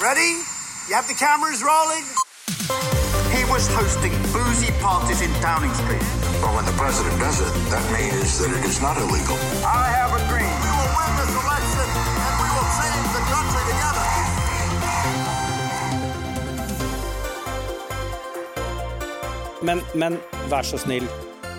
Ready? You have the cameras rolling? He was hosting boozy parties in Downing Street. Well, when the president does it, that means that it is not illegal. I have a dream. We will win this election and we will change the country together. Men, men vær så snill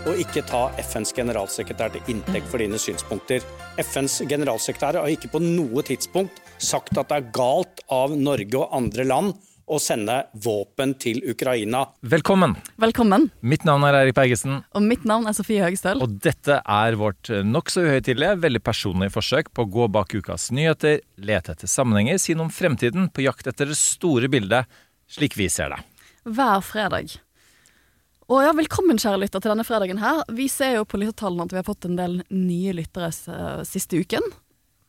og ikke ta FNs generalsekretær til inntekt for dine synspunkter. FNs generalsekretær har ikke på noe tidspunkt sagt at det er galt av Norge og andre land å sende våpen til Ukraina. Velkommen. Velkommen. Mitt navn er Eirik Bergesen. Og mitt navn er Sofie Høgestøl. Og dette er vårt nokså uhøytidelige, veldig personlige forsøk på å gå bak ukas nyheter, lete etter sammenhenger, si noe om fremtiden, på jakt etter det store bildet, slik vi ser det. Hver fredag. Og ja, Velkommen kjære lytter til denne fredagen. her. Vi ser jo på lyttertallene at vi har fått en del nye lyttere uh, siste uken.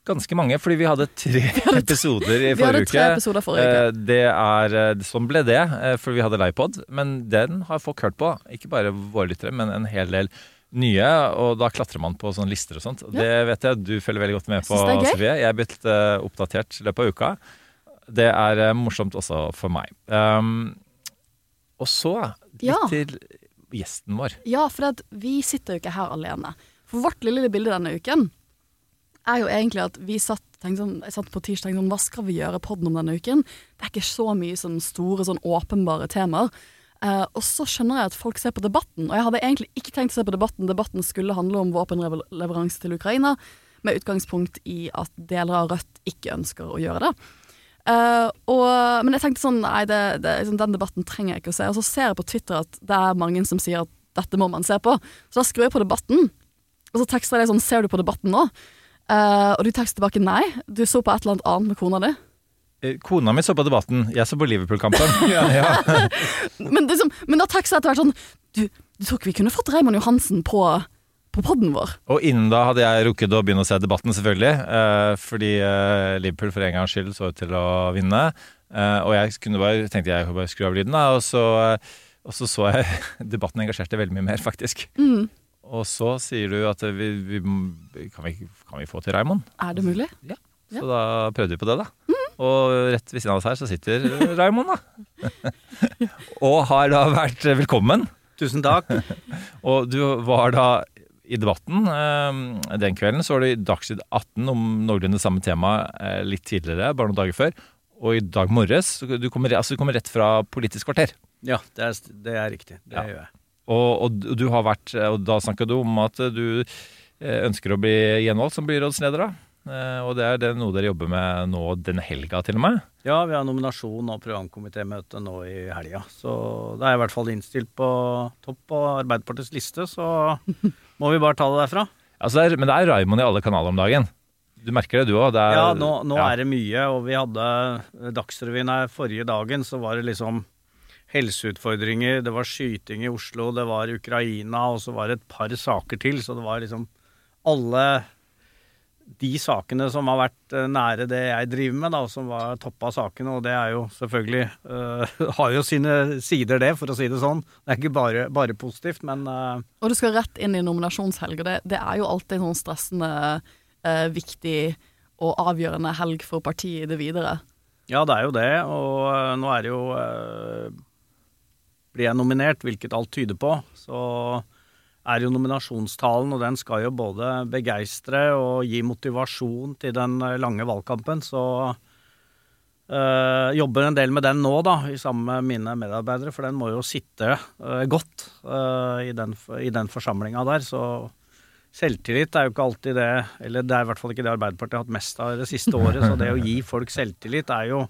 Ganske mange, fordi vi hadde tre episoder i forrige uke. episoder forrige uke. Eh, Det er, eh, sånn ble det, eh, for vi hadde livepod. Men den har folk hørt på. Ikke bare våre lyttere, men en hel del nye. Og da klatrer man på sånne lister og sånt. Ja. Det vet jeg du følger veldig godt med på. Sofie. Jeg er blitt oppdatert i løpet av uka. Det er morsomt også for meg. Um, og så litt Ja. til gjesten vår. Ja, for at vi sitter jo ikke her alene. For vårt lille bilde denne uken er jo egentlig at vi satt, sånn, satt på tirsdag sånn, hva skal vi gjøre podden om denne uken? Det er ikke så mye sånn store, sånn åpenbare temaer. Uh, og så skjønner jeg at folk ser på debatten, og jeg hadde egentlig ikke tenkt å se på debatten. Debatten skulle handle om våpenleveranse til Ukraina, med utgangspunkt i at deler av Rødt ikke ønsker å gjøre det. Uh, og, men jeg tenkte sånn, nei, det, det, liksom, den debatten trenger jeg ikke å se. Og så ser jeg på Twitter at det er mange som sier at dette må man se på. Så da skrur jeg på debatten, og så tekster jeg sånn, ser du på debatten nå? Eh, og du tekster tilbake nei, du så på et eller annet annet med kona di. Eh, Kona mi så på debatten, jeg så på Liverpool-kampen. ja. Men, liksom, men da tekster jeg etter hvert sånn, du, du tror ikke vi kunne fått Raymond Johansen på, på podden vår? Og innen da hadde jeg rukket å begynne å se debatten, selvfølgelig. Eh, fordi eh, Liverpool for en gangs skyld så ut til å vinne. Eh, og jeg kunne bare, tenkte jeg bare skru av lyden, da. Og så, eh, og så så jeg debatten engasjerte veldig mye mer, faktisk. Mm. Og så sier du at vi, vi, kan, vi kan vi få til Raymond? Er det mulig? Ja. Så da prøvde vi på det, da. Og rett ved siden av oss her så sitter Raymond, da. og har da vært velkommen. Tusen takk. Og du var da i debatten eh, den kvelden, så var det i Dagsnytt 18 om noenlunde samme tema eh, litt tidligere, bare noen dager før. Og i dag morges du kommer, altså, du kommer rett fra Politisk kvarter. Ja, det er, det er riktig. Det Ja. gjør jeg. Og, og du har vært, og da snakka du om at du eh, ønsker å bli gjenvalgt som byrådsleder. da. Eh, Og det er det noe dere jobber med nå denne helga, til og med. Ja, vi har nominasjon og programkomitémøte nå i helga. Så da er jeg i hvert fall innstilt på topp på Arbeiderpartiets liste, så må vi bare ta det derfra. Altså det er, men det er Raymond i alle kanaler om dagen. Du merker det, du òg? Ja, nå, nå er det mye, og vi hadde Dagsrevyen her forrige dagen, så var det liksom helseutfordringer, det var skyting i Oslo, det var Ukraina, og så var det et par saker til, så det var liksom alle de sakene som har vært eh, nære det jeg driver med, da, som var toppa sakene, og det er jo selvfølgelig eh, Har jo sine sider, det, for å si det sånn. Det er ikke bare, bare positivt, men eh, Og du skal rett inn i nominasjonshelg, og det, det er jo alltid sånn stressende, eh, viktig og avgjørende helg for partiet i det videre. Ja, det er jo det, og øh, nå er det jo øh, Blir jeg nominert, hvilket alt tyder på, så er jo nominasjonstalen, og den skal jo både begeistre og gi motivasjon til den eh, lange valgkampen. Så øh, jobber en del med den nå, da, sammen med mine medarbeidere, for den må jo sitte øh, godt øh, i den, i den forsamlinga der. Så selvtillit er jo ikke alltid det Eller det er i hvert fall ikke det Arbeiderpartiet har hatt mest av det siste året, så det å gi folk selvtillit er jo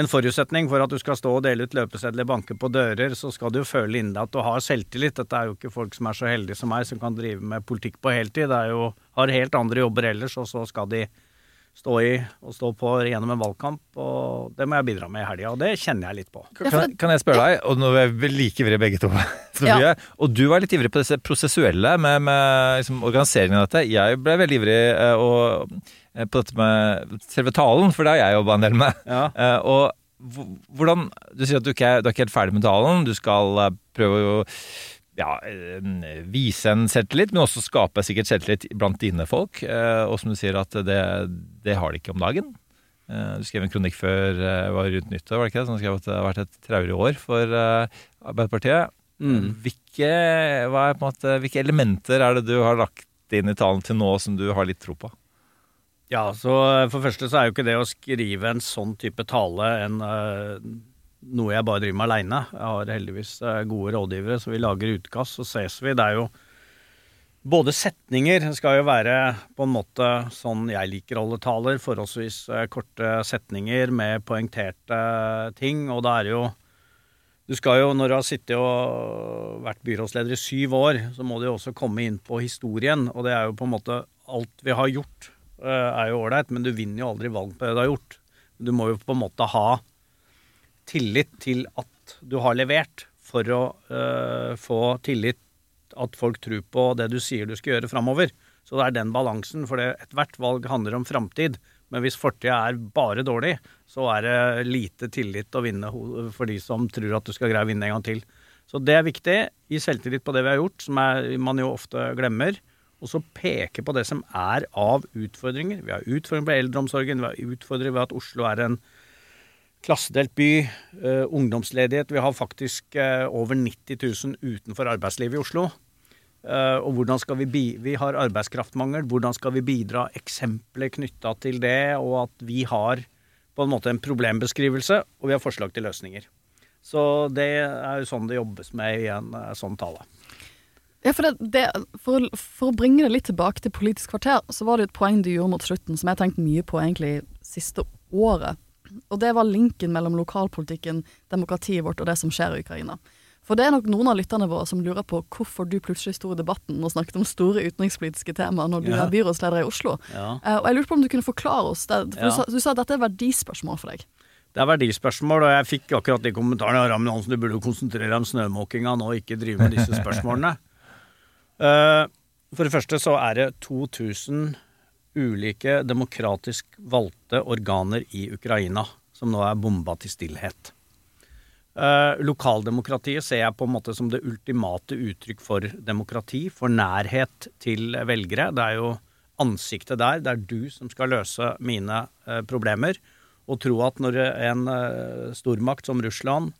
en forutsetning for at du skal stå og dele ut løpesedler, banke på dører, så skal du jo føle inni deg at du har selvtillit. Dette er jo ikke folk som er så heldige som meg, som kan drive med politikk på heltid. Det er jo, har helt andre jobber ellers, og så skal de stå i og stå på gjennom en valgkamp. Og det må jeg bidra med i helga, og det kjenner jeg litt på. Kan, jeg- kan jeg spørre deg, og nå er vi like ivrige begge to, Sofie, og du var litt ivrig på disse prosessuelle med, med liksom, organiseringen av dette. Jeg ble veldig ivrig eh, og, på dette med selve talen, for det har jeg jobba en del med. Ja. Eh, og hvordan Du sier at du ikke, er, du er ikke helt ferdig med talen. Du skal eh, prøve å ja, eh, vise en selvtillit, men også skape sikkert selvtillit blant dine folk. Eh, Og som du sier, at det, det har de ikke om dagen. Eh, Du skrev en kronikk før eh, var rundt nyttår, var det ikke det? Som skrev at det har vært et traurig år for eh, Arbeiderpartiet. Mm. Hvilke, måte, hvilke elementer er det du har lagt inn i talen til nå som du har litt tro på? Ja, så eh, for det første så er jo ikke det å skrive en sånn type tale en, eh, noe jeg bare driver med aleine. Jeg har heldigvis eh, gode rådgivere, så vi lager utkast, så ses vi. Det er jo både setninger skal jo være på en måte sånn jeg liker holde taler, forholdsvis korte setninger med poengterte ting, og det er jo du skal jo, Når du har sittet og vært byrådsleder i syv år, så må du jo også komme inn på historien. Og det er jo på en måte Alt vi har gjort, er jo ålreit, men du vinner jo aldri valg på det du har gjort. Du må jo på en måte ha tillit til at du har levert, for å uh, få tillit at folk tror på det du sier du skal gjøre framover. Så det er den balansen, for ethvert valg handler om framtid. Men hvis fortida er bare dårlig, så er det lite tillit å vinne for de som tror at du skal greie å vinne en gang til. Så det er viktig. Gi selvtillit på det vi har gjort, som er, man jo ofte glemmer. Og så peke på det som er av utfordringer. Vi har utfordringer på eldreomsorgen, vi har utfordringer ved at Oslo er en klassedelt by. uh, ungdomsledighet. Vi har faktisk uh, over 90 000 utenfor arbeidslivet i Oslo. Uh, og hvordan skal vi bi Vi har arbeidskraftmangel. Hvordan skal vi bidra? Eksempler knytta til det, og at vi har på en måte en problembeskrivelse, og vi har forslag til løsninger. Så det er jo sånn det jobbes med i en sånn tale. Ja, for, det, det, for, for å bringe det litt tilbake til Politisk kvarter, så var det et poeng du gjorde mot slutten som jeg har tenkt mye på egentlig siste året. Og det var linken mellom lokalpolitikken, demokratiet vårt og det som skjer i Ukraina. For det er nok noen av lytterne våre som lurer på hvorfor du plutselig sto i debatten og snakket om store utenrikspolitiske temaer når du Ja. er byrådsleder i Oslo. Ja. Uh, og jeg lurte på om du kunne forklare oss det. For Ja. du, sa, du sa at dette er verdispørsmål for deg. Det er verdispørsmål, og jeg fikk akkurat de kommentarene. Ramme Hansen, du burde jo konsentrere deg om snømåkinga nå, ikke drive med disse spørsmålene. Eh, For det første så er det 2000 ulike demokratisk valgte organer i Ukraina som nå er bomba til stillhet. Eh, lokaldemokratiet ser jeg på en måte som det ultimate uttrykk for demokrati, for nærhet til velgere. Det er jo ansiktet der. Det er du som skal løse mine eh, problemer. Og tro at når en stormakt som Russland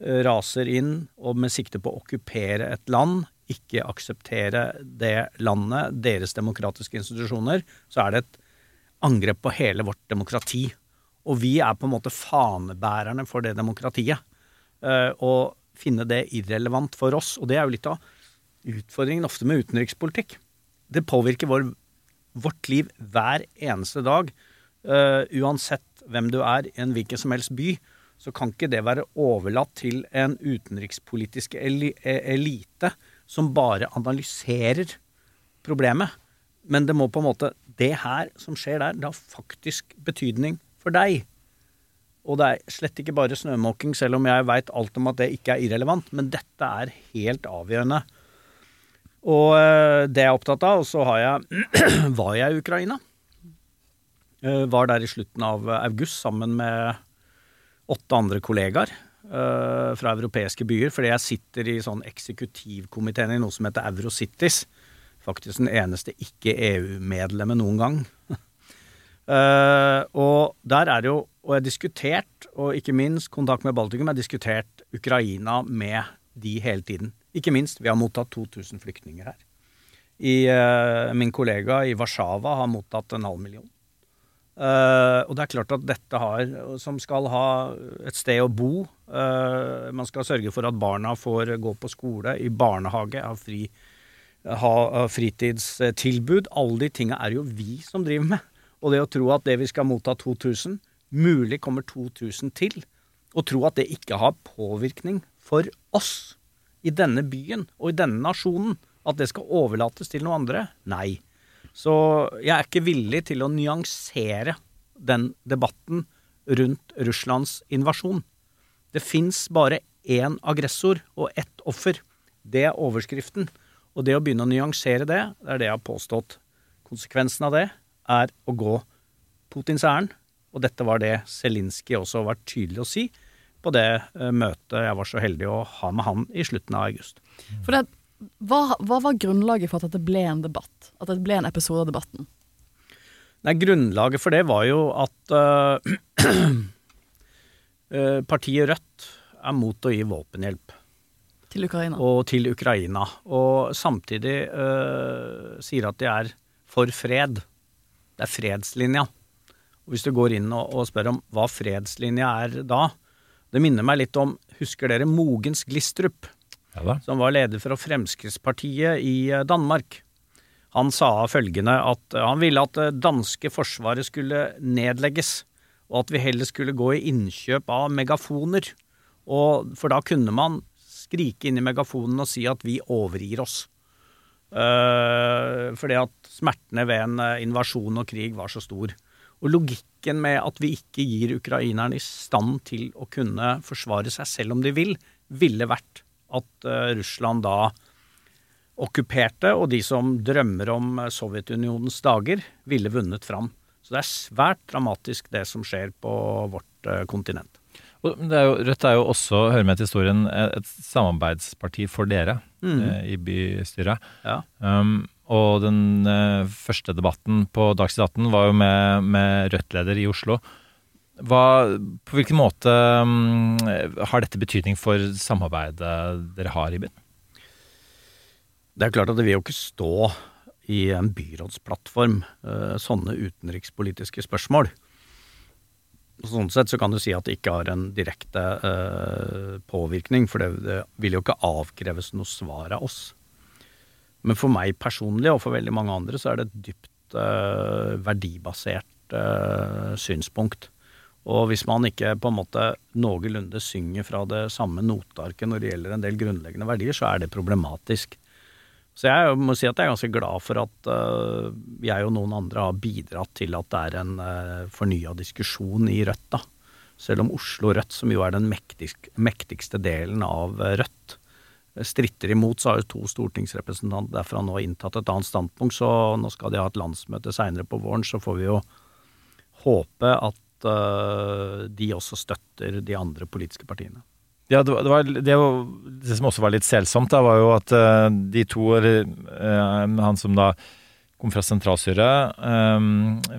raser inn og med sikte på å okkupere et land, ikke akseptere det landet, deres demokratiske institusjoner, så er det et angrep på hele vårt demokrati. Og vi er på en måte fanebærerne for det demokratiet. Å og finne det irrelevant for oss. Og det er jo litt av utfordringen ofte med utenrikspolitikk. Det påvirker vår, vårt liv hver eneste dag. Eh, uansett hvem du er i en hvilken som helst by, så kan ikke det være overlatt til en utenrikspolitisk e- elite som bare analyserer problemet. Men det må på en måte Det her som skjer der, det har faktisk betydning for deg. Og det er slett ikke bare snømåking, selv om jeg veit alt om at det ikke er irrelevant. Men dette er helt avgjørende. Og det jeg er opptatt av. Og så jeg var jeg i Ukraina. Eh, Var der i slutten av august sammen med åtte andre kollegaer eh, fra europeiske byer. Fordi jeg sitter i sånn eksekutivkomiteen i noe som heter Eurocities. Faktisk den eneste ikke-EU-medlemmet noen gang. uh, og der er det jo Og jeg har diskutert, og ikke minst kontakt med Baltikum, jeg har diskutert Ukraina med de hele tiden. Ikke minst, vi har mottatt 2000 flyktninger her. I, uh, min kollega i Warszawa har mottatt en halv million. Eh, og det er klart at dette har, som skal ha et sted å bo Uh, Man skal sørge for at barna får gå på skole, i barnehage, ha, fri, ha fritidstilbud. Alle de tinga er jo vi som driver med. Og det å tro at det vi skal motta 2000, mulig kommer 2000 til, og tro at det ikke har påvirkning for oss i denne byen og i denne nasjonen, at det skal overlates til noen andre, nei. Så jeg er ikke villig til å nyansere den debatten rundt Russlands invasjon. Det fins bare én aggressor og ett offer. Det er overskriften. Og det å begynne å nyansere det, det er det jeg har påstått. Konsekvensen av det er å gå Putins ærend. Og dette var det Zelinskyj også var tydelig å si på det eh, møtet jeg var så heldig å ha med han i slutten av august. For det, hva, hva var grunnlaget for at det ble en debatt? At det ble en episode av debatten? Nei, Grunnlaget for det var jo at uh, partiet Rødt er mot å gi våpenhjelp. Til Ukraina. Og til Ukraina. Og samtidig uh, sier at de er for fred. Det er fredslinja. Og hvis du går inn og, og spør om hva fredslinja er da, det minner meg litt om Husker dere Mogens Glistrup? Ja som var leder for Fremskrittspartiet i eh, Danmark. Han sa følgende at han ville at det danske forsvaret skulle nedlegges, og at vi heller skulle gå i innkjøp av megafoner. Og, for da kunne man skrike inn i megafonen og si at vi overgir oss. Uh, fordi at smertene ved en eh, invasjon og krig var så stor. Og logikken med at vi ikke gir ukrainerne i stand til å kunne forsvare seg selv om de vil, ville vært at uh, Russland da okkuperte, og de som drømmer om Sovjetunionens dager, ville vunnet fram. Så det er svært dramatisk det som skjer på vårt uh, kontinent. Det er jo, Rødt er jo også, hører med til historien, et samarbeidsparti for dere Mm. eh, i bystyret. Ja. Um, og den eh, første debatten på Dagsnytt 18 var jo med, med Rødt-leder i Oslo. Hva, på hvilken måte um, har dette betydning for samarbeidet dere har i byen? Det er klart at det vil jo ikke stå i en byrådsplattform eh, sånne utenrikspolitiske spørsmål. Sånn sett så kan du si at det ikke har en direkte eh, påvirkning, for det, vil jo ikke avkreves noe svar av oss. Men for meg personlig, og for veldig mange andre, så er det et dypt eh, verdibasert synspunkt. Og hvis man ikke på en måte noenlunde synger fra det samme notearket når det gjelder en del grunnleggende verdier, så er det problematisk. Så jeg må si at jeg er ganske glad for at uh, jeg og noen andre har bidratt til at det er en uh, fornya diskusjon i Rødt, da. Selv om Oslo Rødt, som jo er den mektigst, mektigste delen av uh, Rødt, stritter imot, så har jo to stortingsrepresentanter derfra nå inntatt et annet standpunkt. Så nå skal de ha et landsmøte seinere på våren, så får vi jo håpe at uh, de også støtter de andre politiske partiene. Ja, det, var, det, var, det, som også var litt selsomt, da, var jo at uh, de to, uh, han som da kom fra sentralstyret,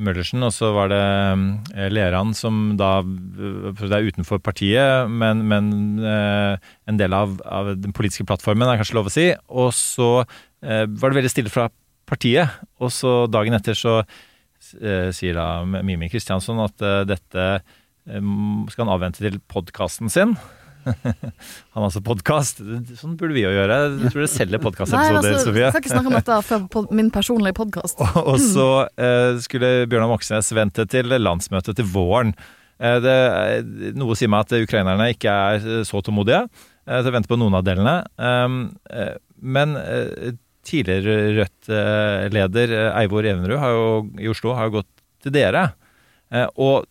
Møllersen, og så var det Leran som da Det er utenfor partiet, men, men en del av, av, den politiske plattformen, er kanskje lov å si. Og så var det veldig stille fra partiet, og så dagen etter så sier da Mimi Kristiansson at dette skal han avvente til podkasten sin. Han har altså podkast. Sånn burde vi jo gjøre. Jeg tror det selger podkastepisoder, altså, Sofie. Jeg skal ikke snakke om dette før min personlige podkast. og, og så eh, skulle Bjørnar Moxnes vente til landsmøtet til våren. Eh, det, noe sier meg at ukrainerne ikke er så tålmodige eh, til å vente på noen av delene. Eh, men eh, tidligere Rødt-leder eh, Eivor Evenrud i Oslo har jo gått til dere. og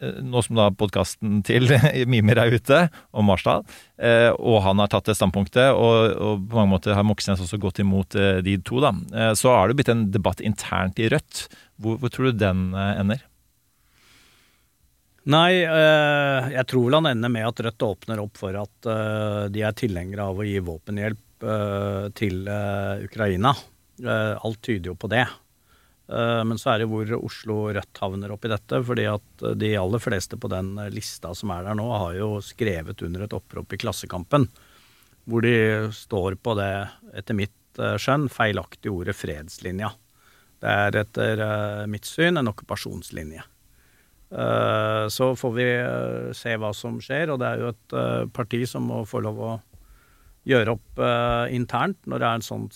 nå som da podkasten til Mimir er ute, om Marsdal, eh, og han har tatt det standpunktet, og, og, på mange måter har Moxnes også gått imot eh, de to, da, eh, så har det blitt en debatt internt i Rødt. Hvor, hvor tror du den ender? Nei, jeg tror vel han ender med at Rødt åpner opp for at de er tilhengere av å gi våpenhjelp til Ukraina. alt tyder jo på det. Men så er det hvor Oslo Rødt havner oppi dette. fordi at de aller fleste på den lista som er der nå, har jo skrevet under et opprop i Klassekampen. hvor de står på det, etter mitt eh, skjønn, feilaktige ordet fredslinja. Det er etter eh, mitt syn en okkupasjonslinje. Eh, Så får vi eh, se hva som skjer, og det er jo et eh, parti som må få lov å gjøre opp eh, internt når det er en sånn,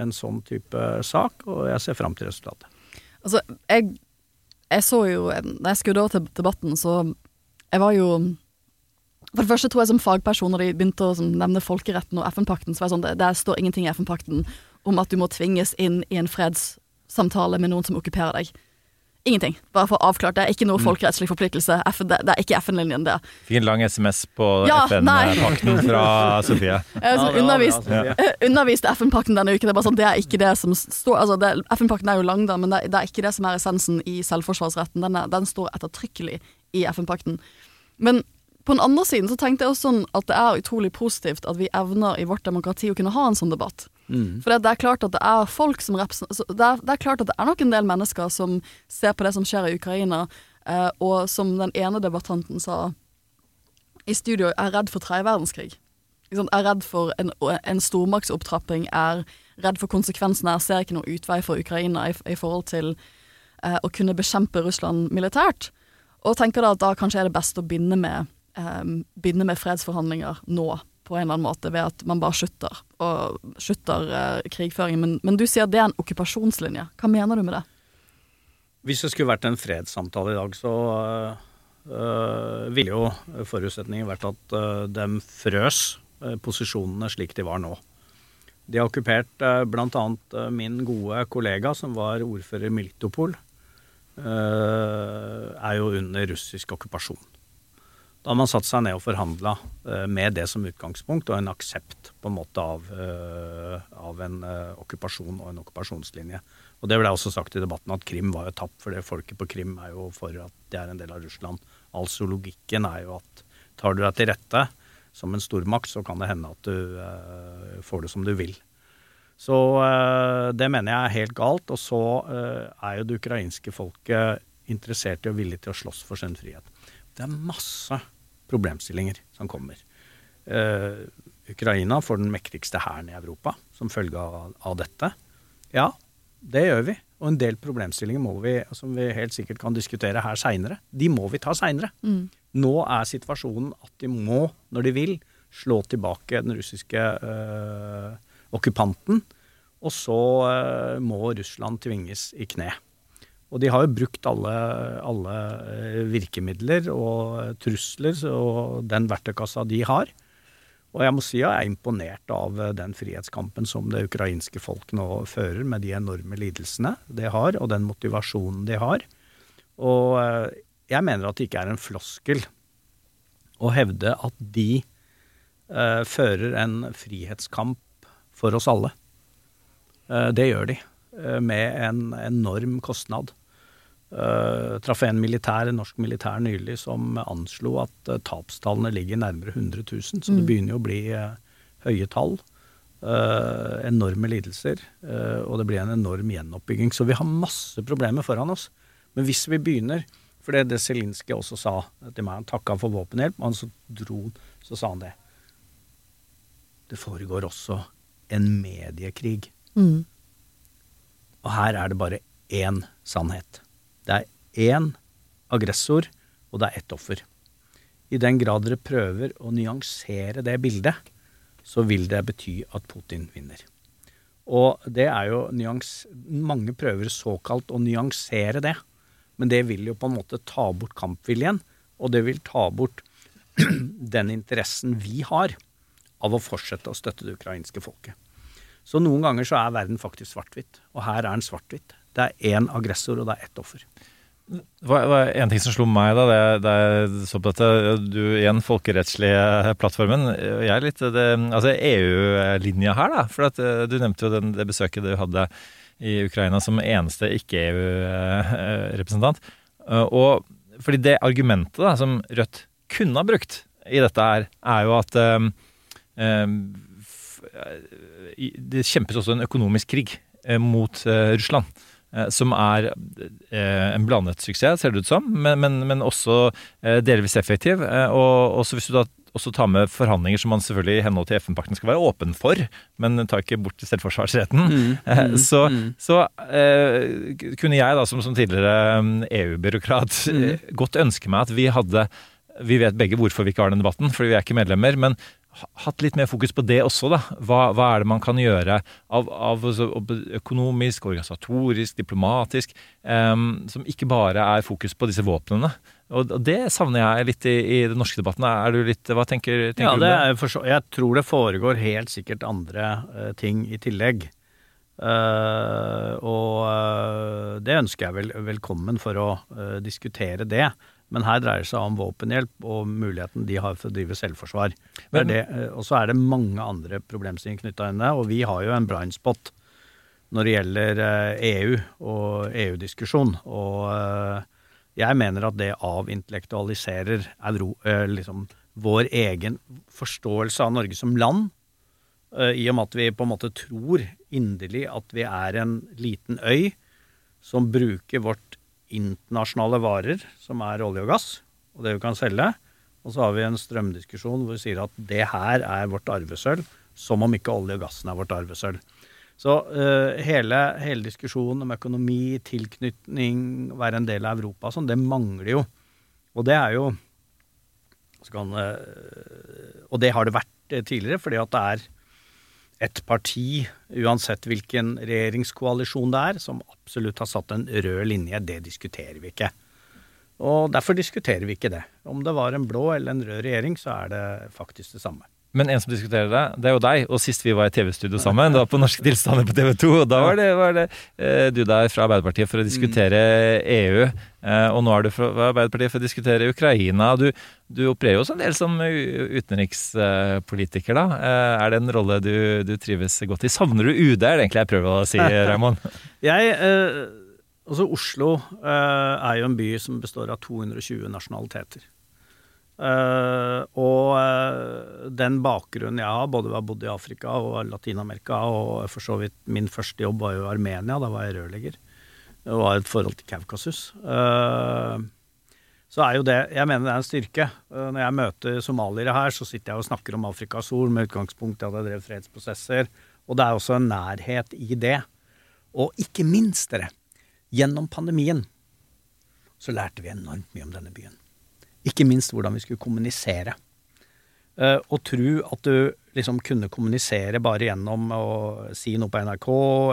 en sånn type sak, og jeg ser fram til resultatet. Altså, jeg, jeg så jo Da jeg skudde over til debatten, så Jeg var jo For det første tror jeg som fagperson, når de begynte å sånn, nevne folkeretten og FN-pakten, så var jeg sånn det, Der står ingenting i FN-pakten om at du må tvinges inn i en fredssamtale med noen som okkuperer deg. Ingenting. Bare for å avklare. Det er ikke noe folkerettslig forpliktelse. FN, det, det er ikke FN-linjen, det. Fikk en lang SMS på Ja. FN-pakten fra Sofie. Jeg sånn Ja, undervist, Sofie. eh, underviste FN-pakten denne uken. Det er bare sånn, det er ikke det som står altså FN-pakten er jo lang, da, men det, det er ikke det som er essensen i selvforsvarsretten. Den, er, den står ettertrykkelig i FN-pakten. Men på den andre siden så tenkte jeg også sånn at det er utrolig positivt at vi evner i vårt demokrati å kunne ha en sånn debatt. For det, det er klart at det er folk som represent- det, er, det er klart at det er nok en del mennesker som ser på det som skjer i Ukraina, eh, og som den ene debattanten sa i studio, er redd for tredje verdenskrig. Er redd for en, en stormaktsopptrapping, er redd for konsekvensene, jeg ser ikke noen utvei for Ukraina i, i forhold til eh, å kunne bekjempe Russland militært. Og tenker da at da kanskje er det best å begynne med, eh, begynne med fredsforhandlinger nå, på en eller annen måte, ved at man bare slutter, og slutter eh, krigføringen. Men, men du sier det er en okkupasjonslinje. Hva mener du med det? Hvis det skulle vært en fredssamtale i dag, så øh, ville jo forutsetningen vært at øh, dem frøs øh, posisjonene slik de var nå. De har okkupert bl.a. Min gode kollega, som var ordfører i Miltopol, er jo under russisk okkupasjon. Da har man satt seg ned og forhandla med det som utgangspunkt, og en aksept på en måte av, øh, av en øh, okkupasjon og en okkupasjonslinje. Og det ble også sagt i debatten at Krim var jo tapt, for det folket på Krim er jo for at det er en del av Russland. Altså logikken er jo at tar du deg til rette som en stormakt, så kan det hende at du øh, får det som du vil. Så øh, det mener jeg er helt galt. Og så øh, er jo det ukrainske folket interessert i og villig til å slåss for sin frihet. Det er masse problemstillinger som kommer. Uh, Ukraina får den mektigste hæren i Europa som følge av, av dette. Ja, det gjør vi. Og en del problemstillinger må vi, som vi helt sikkert kan diskutere her seinere, de må vi ta seinere. Nå er situasjonen at de må, når de vil, slå tilbake den russiske uh, okkupanten. Og så uh, må Russland tvinges i kne. Og de har jo brukt alle, alle eh, virkemidler og trusler og den verktøykassa de har. Og jeg må si jeg er imponert av eh, den frihetskampen som det ukrainske folk nå fører, med de enorme lidelsene de har, og den motivasjonen de har. Og eh, jeg mener at det ikke er en floskel å hevde at de eh, fører en frihetskamp for oss alle. Eh, det gjør de, eh, med en enorm kostnad. Uh, traff en militær, en norsk militær nylig som anslo at uh, tapstallene ligger nærmere 100 000, så det begynner jo å bli uh, høye tall. Uh, enorme lidelser, og det blir en enorm gjenoppbygging. Så vi har masse problemer foran oss. Men hvis vi begynner For det det Zelinskyj også sa til meg, han takka for våpenhjelp, og så dro så sa han det. Det foregår også en mediekrig. Og her er det bare én sannhet. Det er én aggressor, og det er ett offer. I den grad dere prøver å nyansere det bildet, så vil det bety at Putin vinner. Og det er jo nyans... Mange prøver såkalt å nyansere det, men det vil jo på en måte ta bort kampviljen, og det vil ta bort den interessen vi har av å fortsette å støtte det ukrainske folket. Så noen ganger så er verden faktisk svart-hvitt, og her er den svart-hvitt. Det er én aggressor, og det er ett offer. Var, var en ting som slo meg da det, jeg så på dette. Du igjen, folkerettslige plattformen. Jeg er litt det, Altså EU-linja her, da. For at eh, du nevnte jo den, det besøket du hadde i Ukraina som eneste ikke-EU-representant. Og fordi det argumentet da som Rødt kunne ha brukt i dette her, er jo at eh, eh, f- det kjempes også en økonomisk krig eh, mot eh, Russland. Eh, Som er eh, en blandet suksess, ser det ut som, men, men, men også eh, delvis effektiv. Og også hvis du da også ta med forhandlinger som man selvfølgelig i henhold til FN-pakten skal være åpen for, men tar ikke bort selvforsvarsretten. Eh, så, så eh, kunne jeg da som, som tidligere mm, EU-byråkrat eh, godt ønske meg at vi hadde Vi vet begge hvorfor vi ikke har den debatten, fordi vi er ikke medlemmer. men hatt litt mer fokus på det også, da. Hva, hva er det man kan gjøre av, av altså, økonomisk, organisatorisk, diplomatisk, um, som ikke bare er fokus på disse våpnene. Og, det savner jeg litt i, i den norske debatten. Er du litt, Hva tenker, tenker Ja, du? det er for jeg tror det foregår helt sikkert andre uh, ting i tillegg. Uh, og uh, det ønsker jeg vel velkommen for å diskutere det. Men her dreier det seg om våpenhjelp og muligheten de har for å drive selvforsvar. Men- det, eh, og så er det mange andre problemstillinger knytta inn det, og vi har jo en blind spot når det gjelder eh, EU og EU-diskusjon. Og eh, jeg mener at det avintellektualiserer euro, liksom vår egen forståelse av Norge som land. I og med at vi på en måte tror inderlig at vi er en liten øy som bruker vårt internasjonale varer, som er olje og gass, og det vi kan selge. Og så har vi en strømdiskusjon hvor vi sier at det her er vårt arvesølv, som om ikke olje og gassen er vårt arvesølv. Så uh, hele, hele diskusjonen om økonomi, tilknytning, være en del av Europa, sånn, det mangler jo. Og det er jo kan, uh, Og det har det vært eh, tidligere, fordi at det er et parti, uansett hvilken regjeringskoalisjon det er, som absolutt har satt en rød linje. Det diskuterer vi ikke. Og derfor diskuterer vi ikke det. Om det var en blå eller en rød regjering, så er det faktisk det samme. Men en som diskuterer det, det er jo deg. Og sist vi var i TV-studio sammen, det var på Norske tilstander på TV 2, og da var det, var det eh, du der fra Arbeiderpartiet for å diskutere EU. Eh, og nå er du fra Arbeiderpartiet for å diskutere Ukraina. Du, du opererer jo også en del som utenrikspolitiker, da. Eh, er det en rolle du, du trives godt i? Savner du UD, er det egentlig jeg prøver å si, Raymond? Jeg, eh, altså Oslo eh, er jo en by som består av 220 nasjonaliteter. Eh, og den bakgrunnen jeg har, både ved å ha bodd i Afrika og Latin-Amerika, og for så vidt min første jobb var jo i Armenia, da var jeg rørlegger. Det var et forhold til Kaukasus. Eh, så er jo det Jeg mener det er en styrke. Eh, Når jeg møter somaliere her, så sitter jeg og snakker om Afrikas Sol med utgangspunkt i at jeg drev fredsprosesser. Og det er også en nærhet i det. Og ikke minst, dere, gjennom pandemien så lærte vi enormt mye om denne byen. Ikke minst hvordan vi skulle kommunisere. Eh, og tro at du liksom kunne kommunisere bare gjennom å si noe på NRK,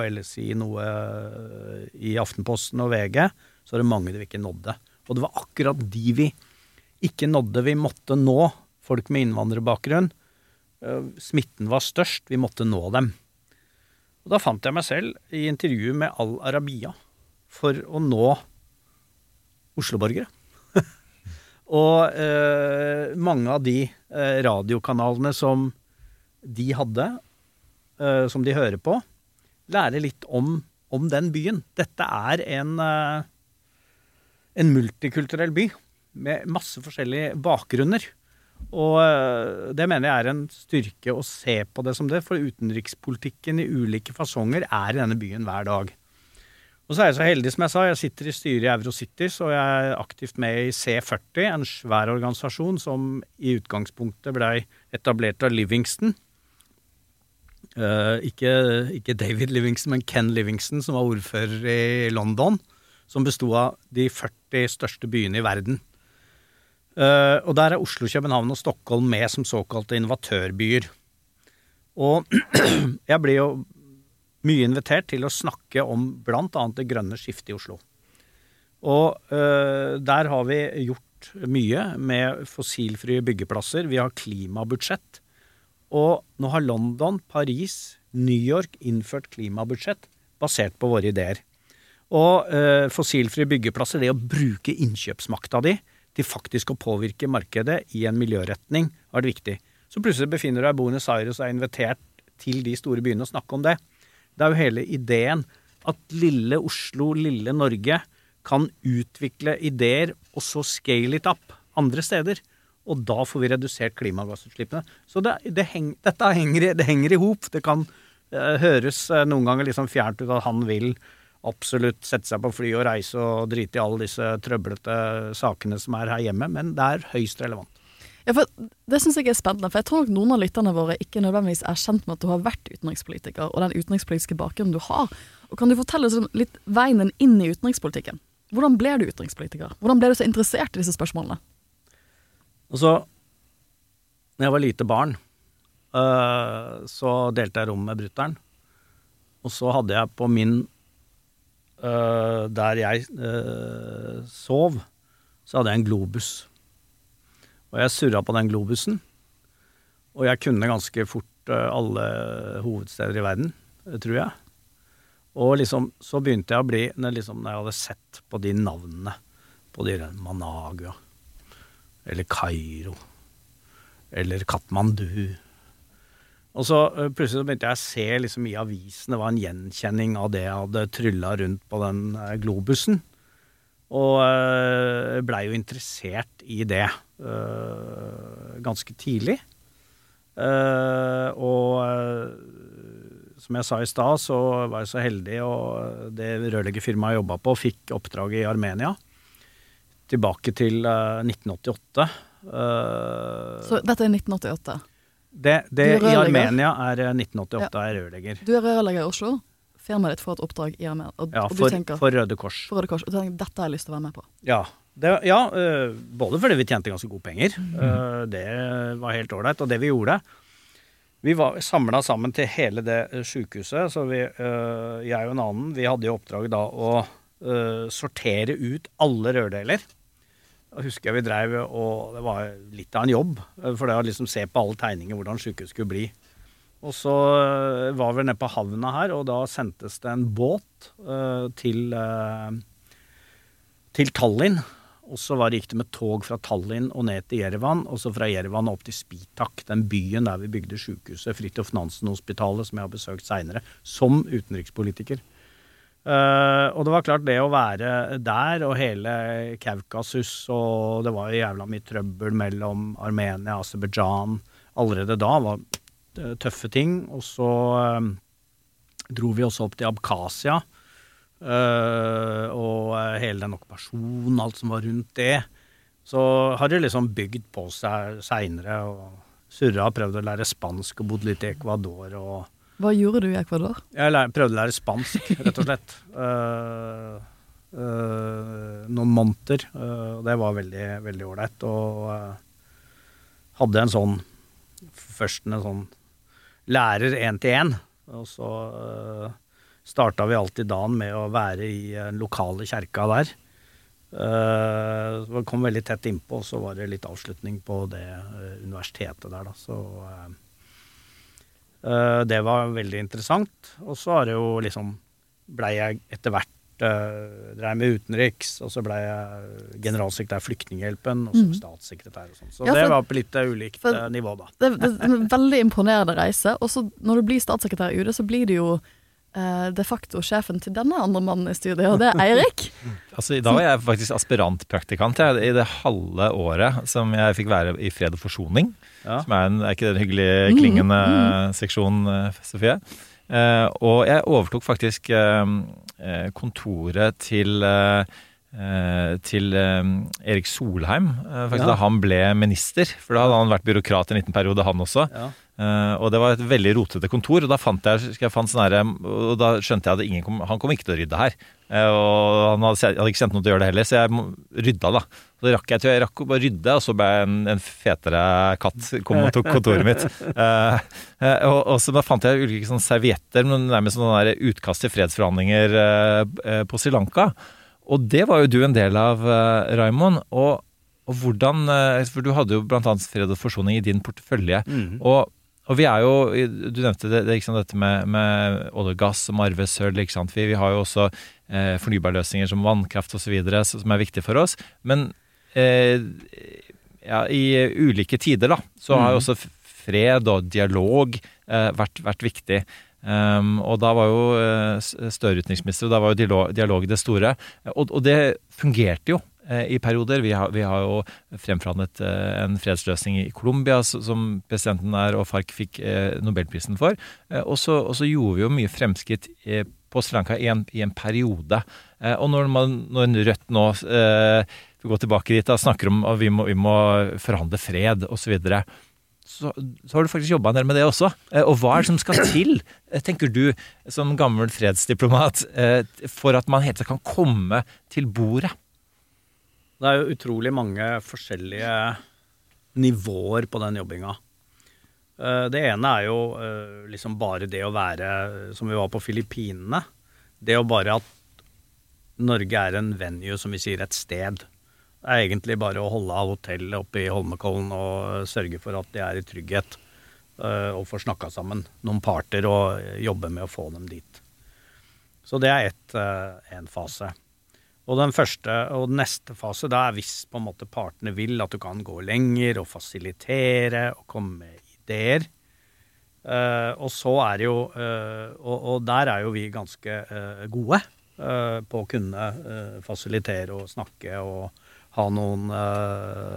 eller si noe eh, i Aftenposten og VG, så er det mange vi ikke nådde. Og det var akkurat de vi ikke nådde. Vi måtte nå folk med innvandrerbakgrunn. Eh, Smitten var størst, vi måtte nå dem. Og da fant jeg meg selv i intervju med Al Arabiya for å nå Oslo-borgere. og eh, mange av de eh, radiokanalene som de hadde, eh, som de hører på, lærer litt om, om den byen. Dette er en, eh, en multikulturell by med masse forskjellige bakgrunner. Og eh, det mener jeg er en styrke å se på det som det, for utenrikspolitikken i ulike fasonger er i denne byen hver dag. Og så er jeg så heldig, som jeg sa, jeg sitter i styret i Eurocities, og jeg er aktivt med i C40, en svær organisasjon som i utgangspunktet blei etablert av Livingston. Uh, ikke, ikke David Livingston, men Ken Livingston, som var ordfører i London. Som besto av de 40 største byene i verden. Uh, og der er Oslo, København og Stockholm med som såkalte innovatørbyer. Og jeg blir jo mye invitert til å snakke om bl.a. det grønne skiftet i Oslo. Og uh, der har vi gjort mye med fossilfrie byggeplasser. Vi har klimabudsjett. Og nå har London, Paris, New York innført klimabudsjett basert på våre ideer. Og eh, fossilfrie byggeplasser, det å bruke innkjøpsmakta di til faktisk å påvirke markedet i en miljøretning, har vært viktig. Så plutselig befinner du deg i Buenos Aires og er invitert til de store byene og snakke om det. Det er jo hele ideen at lille Oslo, lille Norge, kan utvikle ideer og så scale it up andre steder. Og da får vi redusert klimagassutslippene. Så det, det heng, dette henger, det henger i hop. Det kan eh, høres eh, noen ganger liksom fjernt ut at han vil absolutt sette seg på fly og reise og drite i alle disse trøblete sakene som er her hjemme, men det er høyst relevant. Ja, for Det syns jeg er spennende, for jeg tror nok noen av lytterne våre ikke nødvendigvis er kjent med at du har vært utenrikspolitiker, og den utenrikspolitiske bakgrunnen du har. Og Kan du fortelle litt veien inn i utenrikspolitikken? Hvordan ble du utenrikspolitiker? Hvordan ble du så interessert i disse spørsmålene? Altså, når jeg var lite barn, øh, så delte jeg rom med brutter'n. Og så hadde jeg på min øh, Der jeg uh, sov, så hadde jeg en globus. Og jeg surra på den globusen. Og jeg kunne ganske fort uh, alle hovedsteder i verden, tror jeg. Og liksom, så begynte jeg å bli Når, liksom, når jeg hadde sett på de navnene på de Managua eller Kairo eller Katmandu og så øh, plutselig så begynte jeg å se liksom i avisene var en gjenkjenning av det jeg hadde trylla rundt på den øh, globusen. Og øh, blei jo interessert i det ganske tidlig. Eh, og som jeg sa i stad, så var jeg så heldig, og det rørleggerfirmaet jeg jobba på, fikk oppdraget i Armenia. Tilbake til øh, 1988. Eh, Så dette er 1988. det, det i? Armenia er eh, 1988 er rørlegger. Du er rørlegger i Oslo. Firmaet ditt får et oppdrag i Armenia, og, Ja, og for, tenker for Røde Kors. for Røde Kors. Og du tenker dette har jeg lyst til å være med på. Ja, det, ja øh, både fordi vi tjente ganske gode penger, øh, det var helt ålreit, og det vi gjorde Vi var samla sammen til hele det sjukehuset, så vi, øh, jeg og en annen, vi hadde jo oppdrag da å sortere ut alle rørdeler. Da husker jeg vi dreiv og Det var litt av en jobb, øh, for det å liksom se på alle tegninger hvordan sykehuset skulle bli. Og så øh, var vi nede på havna her, og da sendtes det en båt uh, til uh, til Tallinn. Og så var gikk det med tog fra Tallinn og ned til Jerevan, og så fra Jerevan opp til Spitak, den byen der vi bygde sykehuset, Fridtjof Nansen-hospitalet, som jeg har besøkt seinere, som utenrikspolitiker. Eh, og det var klart, det å være der og hele Kaukasus, og det var jo jævla mye trøbbel mellom Armenia og Aserbajdsjan allerede da, var tøffe ting. Og så eh, dro vi også opp til Abkhasia. uh, og hele den okkupasjonen, alt som var rundt det. Så har det liksom bygd på seg seinere. Og surra og prøvd å lære spansk og bodd litt i Ecuador. Og Hva gjorde du i Ecuador? jeg lær, prøvde å lære spansk, rett og slett. uh, uh, noen måneder. Uh, det var veldig, veldig ålreit. Og hadde en sånn Først en sånn lærer én til én. Og så uh, starta vi alltid dagen med å være i den lokale kjerka der. Uh, vi kom veldig tett innpå, og så var det litt avslutning på det universitetet der, da. Så eh, det var veldig interessant. Og så har det jo liksom Blei jeg etter hvert uh, Dreiv med utenriks, og så blei jeg generalsekretær i Flyktninghjelpen, og så mm. statssekretær og sånn. Så Ja, det var på litt eh, ulikt for- eh, nivå, da. Det, det, det er en veldig imponerende reise. Og så når du blir statssekretær i UD, så blir du jo eh, de facto sjefen til denne andre mannen i studiet, og det er Eirik. Altså, da var jeg faktisk aspirantpraktikant jeg, i det halve året som jeg fikk være i Fred og forsoning. Ja. Som er, en, er ikke det en hyggelig klingende seksjon, eh, Sofie? Eh, og jeg overtok faktisk eh, eh, kontoret til eh, eh, til Erik Solheim, faktisk Ja. da han ble minister. For da hadde han vært byråkrat en liten periode, han også. Ja. Eh, og det var et veldig rotete kontor, og da fant jeg, jeg sånn her, og da skjønte jeg at ingen kom, han kom ikke til å rydde her. Uh, og han hadde, jeg hadde ikke kjent noe til å gjøre det heller, så jeg rydda, da. Så rakk jeg til jeg rakk å bare rydde, og så ble en, en fetere katt kom og tok kontoret mitt. Eh, og, og så da fant jeg ulike sånne servietter, men nærmest sånne utkast til fredsforhandlinger på Sri Lanka. Og det var jo du en del av, Raimond. Og, og hvordan For du hadde jo blant annet fred og forsoning i din portefølje. Mm. Og, og vi er jo Du nevnte det, det sant, dette med, med olje og gass som arvesølv. Vi, vi har jo også eh, fornybarløsninger som vannkraft osv. som er viktige for oss. Men eh, ja, i ulike tider da, så har jo også fred og dialog eh, vært, vært viktig. Um, og da var jo eh, S- Støre utenriksminister, og da var jo dialog, dialog det store. Og, og det fungerte jo i perioder. Vi har, vi har jo fremforhandlet eh, en fredsløsning i Colombia som presidenten der og FARC fikk eh, Nobelprisen for. Eh, og, så, gjorde vi jo mye fremskritt eh, på Sri Lanka i en, i en periode. Eh, og når, man, når Rødt nå eh, går tilbake dit og snakker om at vi må, vi må forhandle fred osv. Så, så så har du faktisk jobba en del med det også. Eh, Og hva er det som skal til, eh, tenker du som gammel fredsdiplomat, eh, for at man helt kan komme til bordet? Det er jo utrolig mange forskjellige nivåer på den jobbinga. Eh, Det ene er jo eh, liksom bare det å være som vi var på Filippinene. Det å bare at Norge er en venue, som vi sier, et sted. Det er egentlig bare å holde av hotellet oppe i Holmenkollen og sørge for at de er i trygghet eh, og får snakka sammen. Noen parter og jobbe med å få dem dit. Så det er ett, eh, en fase. Og den første og neste fase, da er hvis på en måte partene vil at du kan gå lenger og fasilitere og komme med ideer. Uh, og så er det jo uh, og, og der er jo vi ganske uh, gode på å kunne fasilitere og snakke og ha noen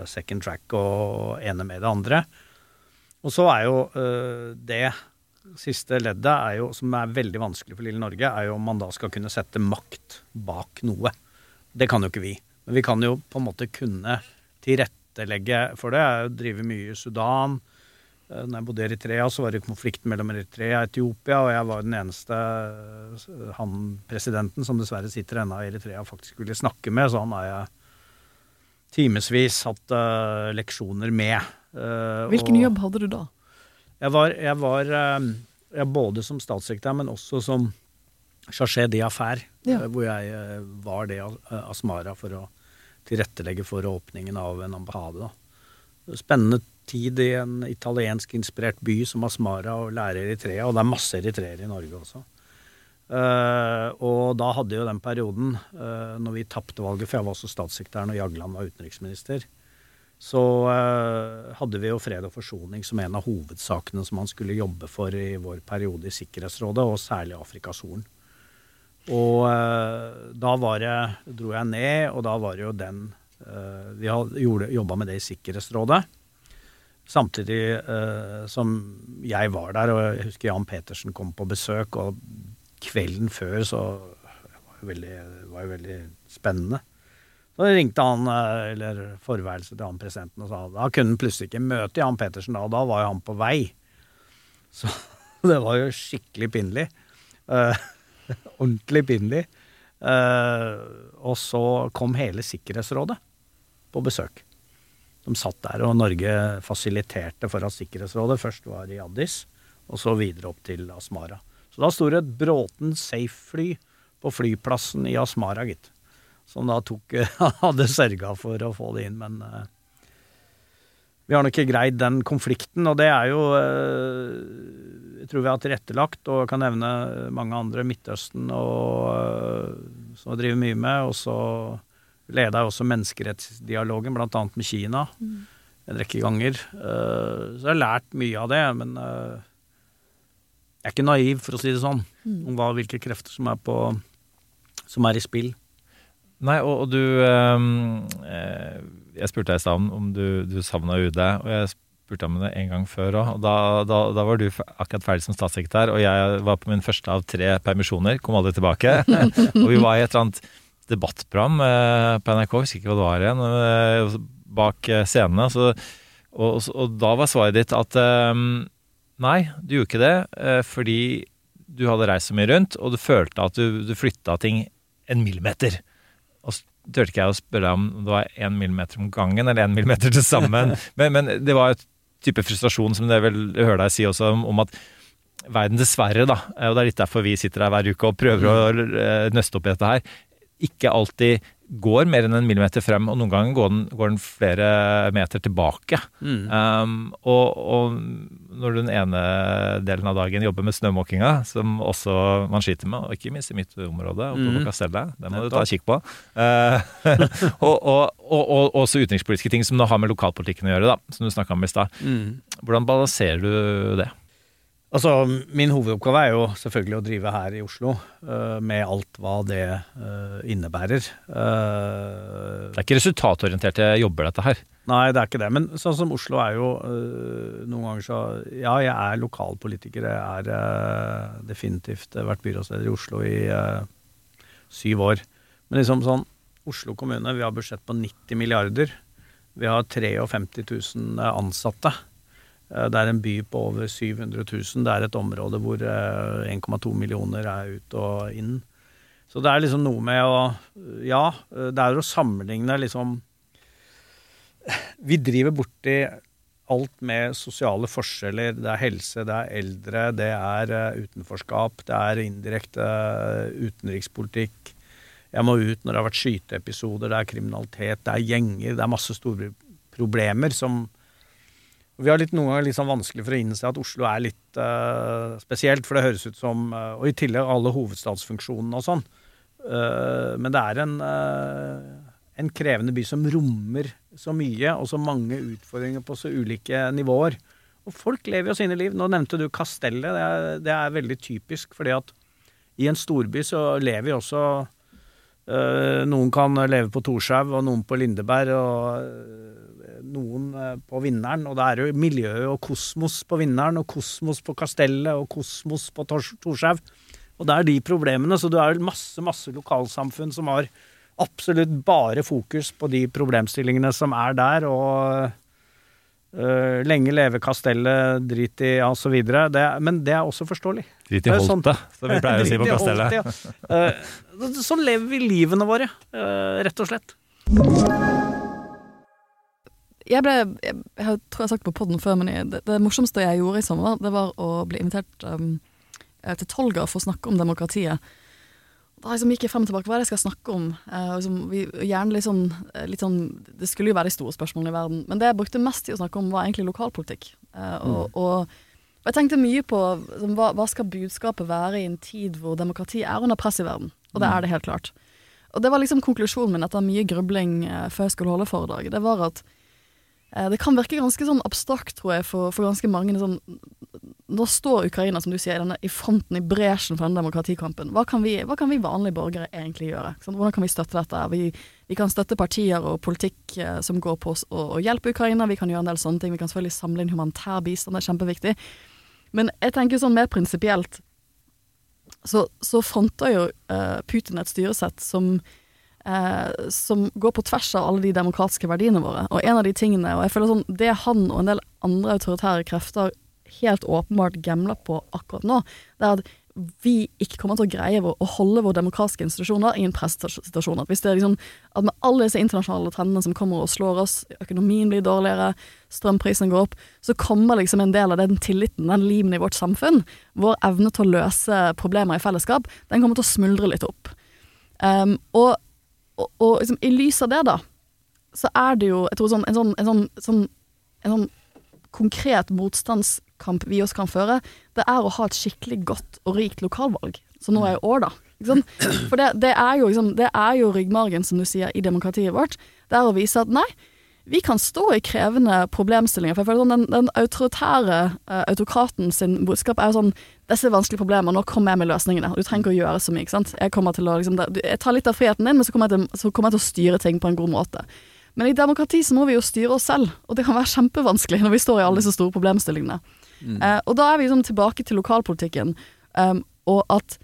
second track og ene med det andre. Og så er jo det siste leddet, er jo, som er veldig vanskelig for lille Norge, er jo om man da skal kunne sette makt bak noe. Det kan jo ikke vi. Men vi kan jo på en måte kunne tilrettelegge for det. Jeg driver mye i Sudan. Eh, Når jeg bodde i Eritrea, så var det konflikten mellom Eritrea og Etiopia, og jeg var den eneste eh, han presidenten som dessverre sitter ennå i Eritrea, faktisk ville snakke med, så han har jeg timevis hatt uh, leksjoner med. Uh, Hvilken og- jobb hadde du da? jeg var, jeg var uh, jeg både som statssekretær, men også som chargé d'affaires, Ja. eh, hvor jeg eh, var det eh, Asmara for å tilrettelegge for åpningen av en ambassade. Spennende tid i en italiensk-inspirert by som Asmara og lære eritrea, og det er masse eritreere i Norge også. Uh, og da hadde jo den perioden, uh, når vi tapte valget, for jeg var også statssekretær når Jagland var utenriksminister, så uh, hadde vi jo fred og forsoning som en av hovedsakene som man skulle jobbe for i vår periode i Sikkerhetsrådet, og særlig Afrikas Horn. Og uh, da var det, dro jeg ned, og da var det jo den uh, Vi jobba med det i Sikkerhetsrådet. Samtidig uh, som jeg var der, og jeg husker Jan Petersen kom på besøk, og kvelden før så var jo veldig, var jo veldig spennende. Så ringte han, eller forværelset til han presidenten og sa da kunne han plutselig ikke møte Jan Petersen da, og da var jo han på vei. Så det var jo skikkelig pinlig. Eh, ordentlig pinlig. Eh, og så kom hele Sikkerhetsrådet på besøk. De satt der, og Norge fasiliterte for at Sikkerhetsrådet først var i Addis, og så videre opp til Asmara. Så da sto det et Bråten Safe-fly på flyplassen i Asmara, gitt. Som da tok hadde sørga for å få det inn, men uh, vi har nok ikke greid den konflikten, og det er jo Jeg tror vi har tilrettelagt, og kan nevne mange andre. Midtøsten og eh, som driver mye med. Og så leda jeg også menneskerettsdialogen, annet med Kina, en rekke ganger. Eh, så jeg har lært mye av det, men eh, jeg er ikke naiv, for å si det sånn, om hva, hvilke krefter som er, på, som er i spill. Nei, og, og du øh, Jeg spurte deg i stad om- om du, du savna UD, og jeg spurte om det en gang før òg. Da, da, da var du akkurat ferdig som statssekretær, og jeg var på min første av tre permisjoner. Kom aldri tilbake. og vi var i et eller annet debattprogram eh, på NRK, husker ikke hva det var igjen, eh, bak eh, scenene. Så, og, og, da var svaret ditt at ehm, nei, du gjorde ikke det fordi du hadde reist så mye rundt, og du følte at du, du flytta ting en millimeter. Og turte ikke jeg å spørre deg om det var én millimeter om gangen eller én millimeter til sammen. men, men det var et type frustrasjon som det vel hører deg si også, om, at verden dessverre, da, og det er litt derfor vi sitter her hver uke og prøver å eh, nøste opp i dette her, ikke alltid går mer enn en millimeter frem, og noen ganger går den, går den flere meter tilbake. Um, og, og når du den ene delen av dagen jobber med snømåkinga, som også man sliter med, og ikke minst i mitt område, oppe på mm. Kastellet, det må du ta kikk på, uh, og, og, og, og også utenrikspolitiske ting som har med lokalpolitikken å gjøre, da, som du snakka om i stad. Hvordan balanserer du det? Altså, Min hovedoppgave er jo selvfølgelig å drive her i Oslo, uh, med alt hva det uh, innebærer. Uh, Det er ikke resultatorienterte jobber, dette her. Nei, det er ikke det. Men sånn som Oslo er jo noen ganger så Ja, jeg er lokalpolitiker. Jeg er definitivt vært byrådsleder i Oslo i syv år. Men liksom sånn Oslo kommune, vi har budsjett på 90 milliarder. Vi har 53 000 ansatte. Eh, Det er en by på over 700 000. Det er et område hvor eh, 1,2 millioner er ut og inn. Så det er liksom noe med å Ja, eh, det er å sammenligne liksom Vi driver borti alt med sosiale forskjeller. Det er helse, det er eldre, det er eh, utenforskap, det er indirekte eh, utenrikspolitikk. Jeg må ut når det har vært skyteepisoder, det er kriminalitet, det er gjenger, det er masse store problemer som Vi har litt noen ganger litt sånn vanskelig for å innse at Oslo er litt uh, spesielt, for det høres ut som uh, Og i tillegg alle hovedstadsfunksjonene og sånn. Uh, men det er en, en krevende by som rommer så mye, og så mange utfordringer på så ulike nivåer. Og folk lever jo sine liv. Nå nevnte du Kastellet. Det er, det er veldig typisk, fordi at i en storby så lever jo også Noen kan leve på Torshov, og noen på Lindeberg, og noen øh, på Vinneren. Og det er jo miljøet og kosmos på Vinneren, og kosmos på Kastellet, og kosmos på Tors- Og det er de problemene. Så du har masse, masse lokalsamfunn som har absolutt bare fokus på de problemstillingene som er der, og øh, lenge leve Kastellet, drit i ja. Er- men det er også forståelig. Drit i Det er sånn- som vi pleier å si på Kastellet. holtet, ja. Eh, sånn lever vi livene våre, eh, rett og slett. Jeg ble Jeg, jeg tror jeg har sagt det på podden før, men jeg, det, det morsomste jeg gjorde i sommer, det var å bli invitert um, eh, til Tolga for å snakke om demokratiet. Da liksom gikk jeg frem og tilbake. Hva er det jeg skal snakke om? Uh, liksom, vi, gjerne litt sånn, eh, litt sånn Det skulle jo være de store spørsmålene i verden, men det jeg brukte mest til å snakke om, var egentlig lokalpolitikk. Uh, og, og, og jeg tenkte mye på liksom, hva, hva skal budskapet være i en tid hvor demokrati er under press i verden? Og det er det helt klart. Og det var liksom konklusjonen min etter mye grubling uh, før jeg skulle holde foredrag. Det var at det kan virke ganske sånn abstrakt, tror jeg, for, for ganske mange. Sånn, nå står Ukraina, som du sier, denne, i fronten, i bresjen for denne demokratikampen. Hva kan vi, hva kan vi vanlige borgere egentlig gjøre? Sånn. Hvordan kan vi støtte dette? Vi, vi kan støtte partier og politikk eh, som går på å å hjelpe Ukraina. Vi kan gjøre en del sånne ting. Vi kan selvfølgelig samle inn humanitær bistand, det er kjempeviktig. Men jeg tenker sånn mer prinsipielt så, så fronter jo eh, Putin et styresett som eh, som går på tvers av alle de demokratiske verdiene våre. Og en av de tingene, og jeg føler sånn, det han og en del andre autoritære krefter helt åpenbart gambler på akkurat nå, det er at vi ikke kommer til å greie å holde våre demokratiske institusjoner i en pressesituasjon. At liksom, at med alle disse internasjonale trendene som kommer og slår oss, økonomien blir dårligere, strømprisene går opp, så kommer liksom en del av den tilliten, den limen i vårt samfunn, vår evne til å løse problemer i fellesskap, den kommer til å smuldre litt opp. Um, og og, og liksom, i lys av det, da, så er det jo jeg tror sånn, en, sånn, en, sånn, sånn, en sånn konkret motstandskamp vi også kan føre, det er å ha et skikkelig godt og rikt lokalvalg. Så nå er jo år, da. For det, det, er jo, liksom, det er jo ryggmargen, som du sier, i demokratiet vårt. Det er å vise at nei, vi kan stå i krevende problemstillinger. For jeg føler sånn, Den, den autoritære uh, autokraten sin budskap er jo sånn Disse er vanskelige problemer, nå kommer jeg med løsningene. Du trenger ikke å gjøre så mye. ikke sant? Jeg, kommer til å, liksom, jeg tar litt av friheten din, men så kommer, til, så kommer jeg til å styre ting på en god måte. Men i demokrati så må vi jo styre oss selv, og det kan være kjempevanskelig når vi står i alle disse store problemstillingene. Eh, og da er vi liksom tilbake til lokalpolitikken, um, og at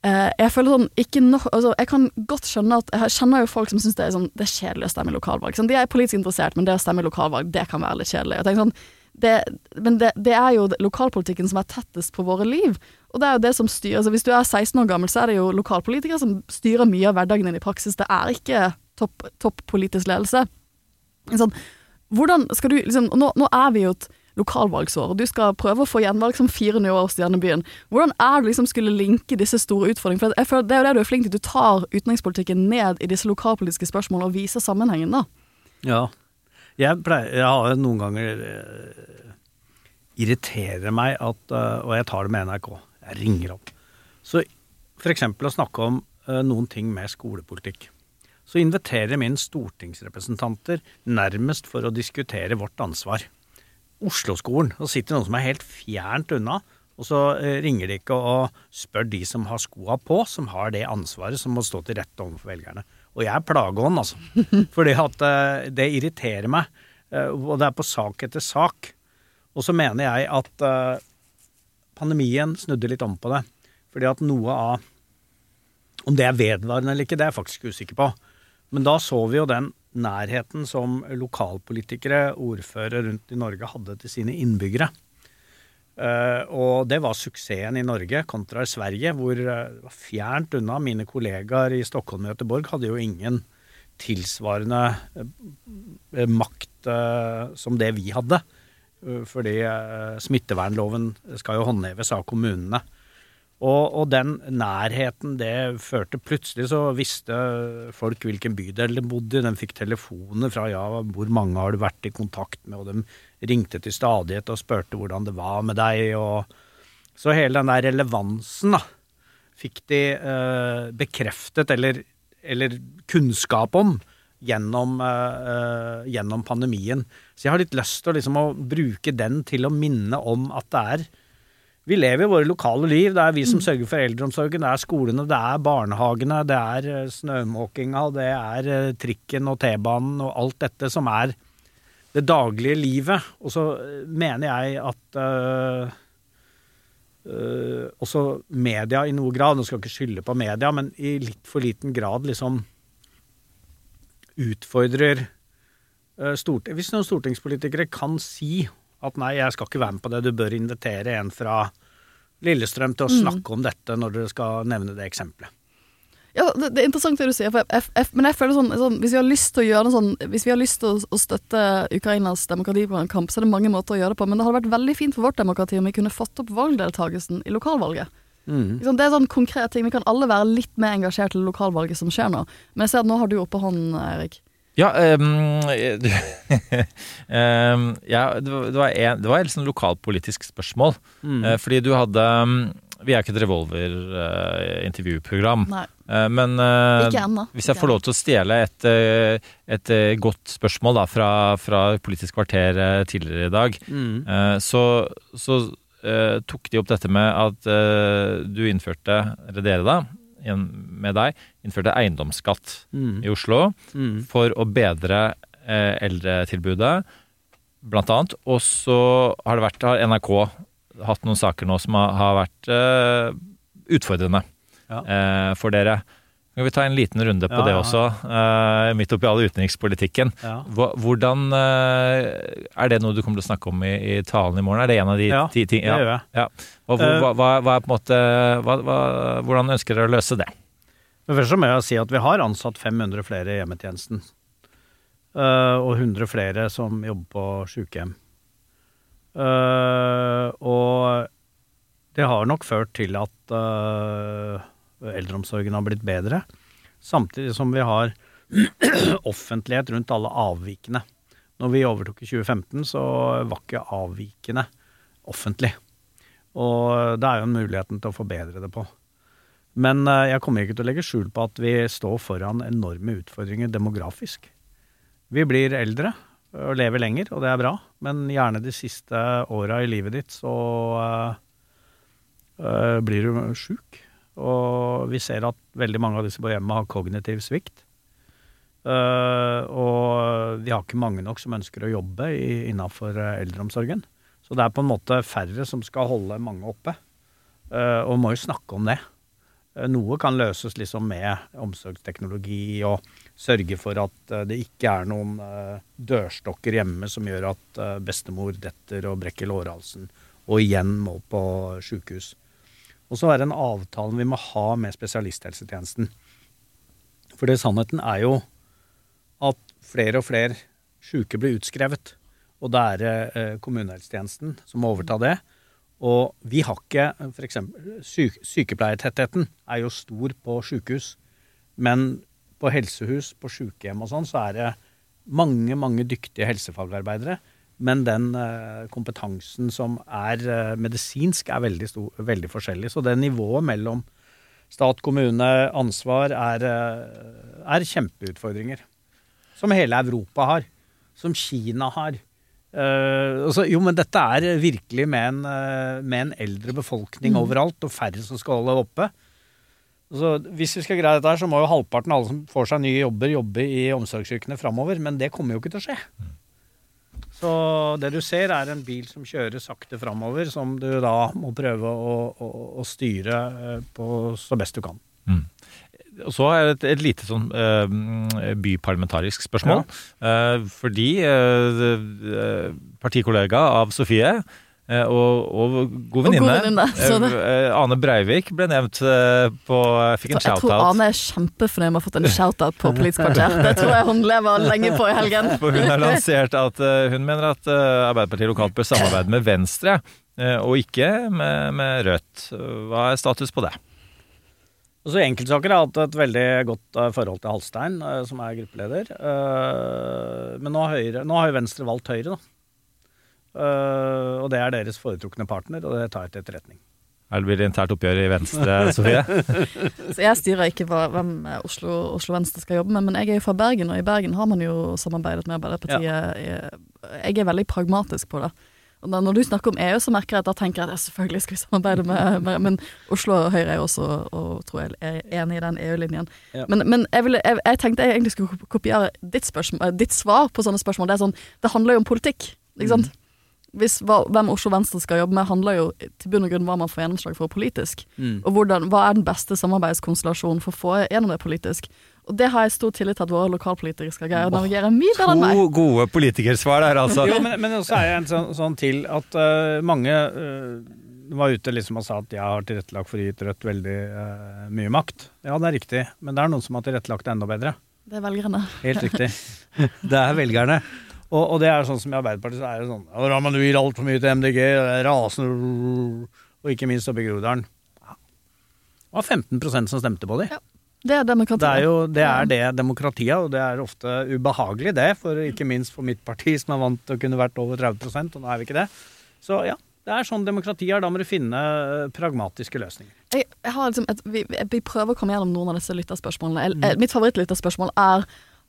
jeg føler sånn ikke no, altså, Jeg kan godt skjønne at Jeg kjenner jo folk som syns det er sånn Det er kjedelig å stemme i lokalvalg. Sånn, de er politisk interessert, men det å stemme i lokalvalg, det kan være litt kjedelig. Sånn, det, men det, det er jo lokalpolitikken som er tettest på våre liv. Og det er jo det som styrer altså Hvis du er 16 år gammel, så er det jo lokalpolitikere som styrer mye av hverdagen din i praksis. Det er ikke topp topp politisk ledelse. Sånn, hvordan skal du liksom nå, nå er vi jo et lokalvalgsår, du skal prøve å få gjenvalg som fire nye år i denne byen. Hvordan er det liksom skulle linke disse store utfordringene? For jeg føler Det er jo det du er flink til. Du tar utenrikspolitikken ned i disse lokalpolitiske spørsmålene og viser sammenhengen, da. Ja. Jeg, pleier, jeg har noen ganger eh, irriterer meg at eh, Og jeg tar det med NRK. Jeg ringer opp. Så eksempel å snakke om eh, noen ting med skolepolitikk. Så inviterer jeg mine stortingsrepresentanter nærmest for å diskutere vårt ansvar. Oslo-skolen. Så sitter noen som er helt fjernt unna, og så eh, ringer de ikke og spør de som har skoa på, som har det ansvaret, som må stå til rette overfor velgerne. Og jeg er plageånd, altså. Fordi at eh, det irriterer meg. eh, og det er på sak etter sak. Og så mener jeg at pandemien snudde litt om på det. Fordi at noe av Om det er vedvarende eller ikke, det er jeg faktisk usikker på. Men da så vi jo den nærheten som lokalpolitikere, ordførere rundt i Norge hadde til sine innbyggere. Uh, og det var suksessen i Norge kontra i Sverige, hvor uh, fjernt unna. Mine kollegaer i Stockholm og Göteborg hadde jo ingen tilsvarende uh, makt uh, som det vi hadde. Fordi smittevernloven skal jo håndheves av kommunene. Og, og den nærheten det førte Plutselig så visste folk hvilken bydel de bodde i. De fikk telefoner fra ja, hvor mange har du vært i kontakt med, og de ringte til stadighet og spurte hvordan det var med deg. Og så hele den der relevansen da, fikk de eh, bekreftet, eller, eller kunnskap om, gjennom, eh, eh, gjennom pandemien. Så jeg har litt lyst til liksom, å bruke den til å minne om at det er vi lever våre lokale liv. Det er vi som sørger for eldreomsorgen. Det er skolene, det er barnehagene, det er eh, snømåkinga, det er eh, trikken og T-banen og alt dette som er det daglige livet. Og så eh, mener jeg at øh, øh, også media i noe grad, nå skal jeg ikke skylde på media, men i litt for liten grad liksom utfordrer øh, Hvis noen stortingspolitikere kan si at nei, jeg skal ikke være med på det, du bør invitere en fra Lillestrøm til å snakke om dette når dere skal nevne det eksempelet. Ja, det, det er interessant det du sier, for jeg, jeg, men jeg føler sånn, sånn Hvis vi har lyst til å gjøre det sånn Hvis vi har lyst til å, å støtte Ukrainas demokratikamp, så er det mange måter å gjøre det på. Men det hadde vært veldig fint for vårt demokrati om vi kunne fått opp valgdeltakelsen i lokalvalget. Liksom, det er sånn konkrete ting. Vi kan alle være litt mer engasjert i lokalvalget som skjer nå. Men jeg ser at nå har du oppe hånden, Erik. Ja, um, um, ja det, var, en, det var et sånn lokalpolitisk spørsmål. Mm. fordi du hadde um, Vi er ikke et revolverintervjuprogram. Uh, Eh, men eh, hvis jeg får lov til å stjele et, eh, et eh, godt spørsmål da, fra, fra Politisk kvarter eh, tidligere i dag, eh, så, så eh, tok de opp dette med at eh, du innførte, eller dere da, med deg, innførte eiendomsskatt i Oslo for å bedre eh, eldretilbudet, blant annet. Og så har det vært, har NRK hatt noen saker nå som har, har vært eh, utfordrende Ja. eh, for dere. Kan vi ta en liten runde på Ja, det ja. også, uh, midt oppi all utenrikspolitikken. Ja. Hvordan eh, Er det noe du kommer til å snakke om i, i talen i morgen? Er det en av de Ja, ti ting? det gjør jeg. Ja. Hvor, Eh, hva, hva, hva måte Hvordan ønsker dere å løse det? Men først må jeg si at vi har ansatt 500 flere i hjemmetjenesten. Og 100 flere som jobber på sykehjem. Eh, og det har nok ført til at eldreomsorgen har blitt bedre. Samtidig som vi har offentlighet rundt alle avvikene. Når vi overtok i 2015, så var ikke avvikene offentlig. Og det er jo en muligheten til å forbedre det på. Men eh, jeg kommer ikke til å legge skjul på at vi står foran enorme utfordringer demografisk. Vi blir eldre og lever lenger, og det er bra, men gjerne de siste åra i livet ditt så eh, blir du sjuk. Og vi ser at veldig mange av disse på hjemmet har kognitiv svikt. Uh, og vi har ikke mange nok som ønsker å jobbe innafor eh, eldreomsorgen. Så det er på en måte færre som skal holde mange oppe. Uh, og må jo snakke om det. Uh, Noe kan løses liksom med omsorgsteknologi og sørge for at det ikke er noen dørstokker hjemme som gjør at bestemor detter og brekker lårhalsen og igjen må på sjukehus. Og så er det en avtale vi må ha med spesialisthelsetjenesten. For det sannheten er jo at flere og flere sjuke blir utskrevet. Og det er eh, kommunehelsetjenesten som må overta det. Og vi har ikke f.eks. Syk, sykepleiertettheten er jo stor på sjukehus. Men på helsehus, på sjukehjem og sånn, så er det mange, mange dyktige helsefagarbeidere. Men den eh, kompetansen som er eh, medisinsk, er veldig, stor, veldig forskjellig. Så det nivået mellom stat, kommune, ansvar er, eh, er kjempeutfordringer. Som hele Europa har. Som Kina har. Uh, altså, jo, men dette er virkelig med en, uh, med en eldre befolkning overalt, og færre som skal holde oppe. Altså, hvis vi skal greie dette, her, så må jo halvparten av alle som får seg nye jobber, jobbe i omsorgsyrkene framover. Men det kommer jo ikke til å skje. Så det du ser, er en bil som kjører sakte framover, som du da må prøve å, å, å styre eh, på så best du kan. og så er det et, et lite sånn uh, byparlamentarisk spørsmål. Eh, fordi eh, eh, partikollega av Sofie og, og god venninne det- eh, Ane Breivik ble nevnt eh, på Fikk en shout-out. Jeg tror. Ane er kjempefornøyd med å ha fått en shout-out på Politisk kvarter. Det tror jeg hun lever lenge på i helgen. For hun har lansert at eh, hun mener at eh, Arbeiderpartiet lokalt bør samarbeide med Venstre, eh, og ikke med, med Rødt. Hva er status på det? Altså Enkeltsaker har hatt et veldig godt eh, forhold til Halstein, eh, som er gruppeleder. Eh, men nå har, Høyre, nå har Venstre valgt Høyre, da. Eh, og det er deres foretrukne partner, og det tar jeg til etterretning. Her blir det internt oppgjør i Venstre, Sofie. Så jeg styrer ikke hva, hvem Oslo, Oslo Venstre skal jobbe med, men jeg er jo fra Bergen, og i Bergen har man jo samarbeidet med Arbeiderpartiet. Jeg- Jeg er veldig pragmatisk på det. Og da, når du snakker om EU, så merker jeg at da tenker jeg at ja, selvfølgelig skal vi samarbeide med, med Men Oslo og Høyre er jo også, og tror jeg, er enig i den EU-linjen. Ja. Men, men jeg, ville, jeg, jeg tenkte jeg egentlig skulle kopiere ditt, spørsmål, ditt svar på sånne spørsmål. Det er sånn, det handler jo om politikk, ikke sant? Hvis, hva, hvem Oslo Venstre skal jobbe med, handler jo til bunn og grunn hva man får gjennomslag for politisk. Mm. Og hvordan, hva er den beste samarbeidskonstellasjonen for å få gjennom det politisk. Og det har jeg stor tillit til at våre lokalpolitikere skal greie å navigere mye bedre enn meg. To gode politikersvar der, altså. Jo, men, men også er jeg en sånn, sånn til at uh, mange uh, var ute liksom og sa at jeg har tilrettelagt for å gi Rødt veldig uh, mye makt. Ja, det er riktig, men det er noen som har tilrettelagt det enda bedre. Det er velgerne. Helt riktig. Det er velgerne. Og, og det er sånn som i Arbeiderpartiet så er det sånn ja, Raman du gir altfor mye til MDG, rasende Og ikke minst oppe i Groruddalen. Ja. Det var 15% som stemte på dem. Ja, Det er demokratiet. Det er jo det, er det demokratiet, og det er ofte ubehagelig, det. For ikke minst for mitt parti, som er vant til å kunne vært over 30 og nå er vi ikke det. Så ja, det er sånn demokratiet er. Da må du finne eh, pragmatiske løsninger. jeg, jeg har liksom et, vi, vi prøver å komme gjennom noen av disse lytterspørsmålene. Jeg, Mm. mitt favorittlytterspørsmål er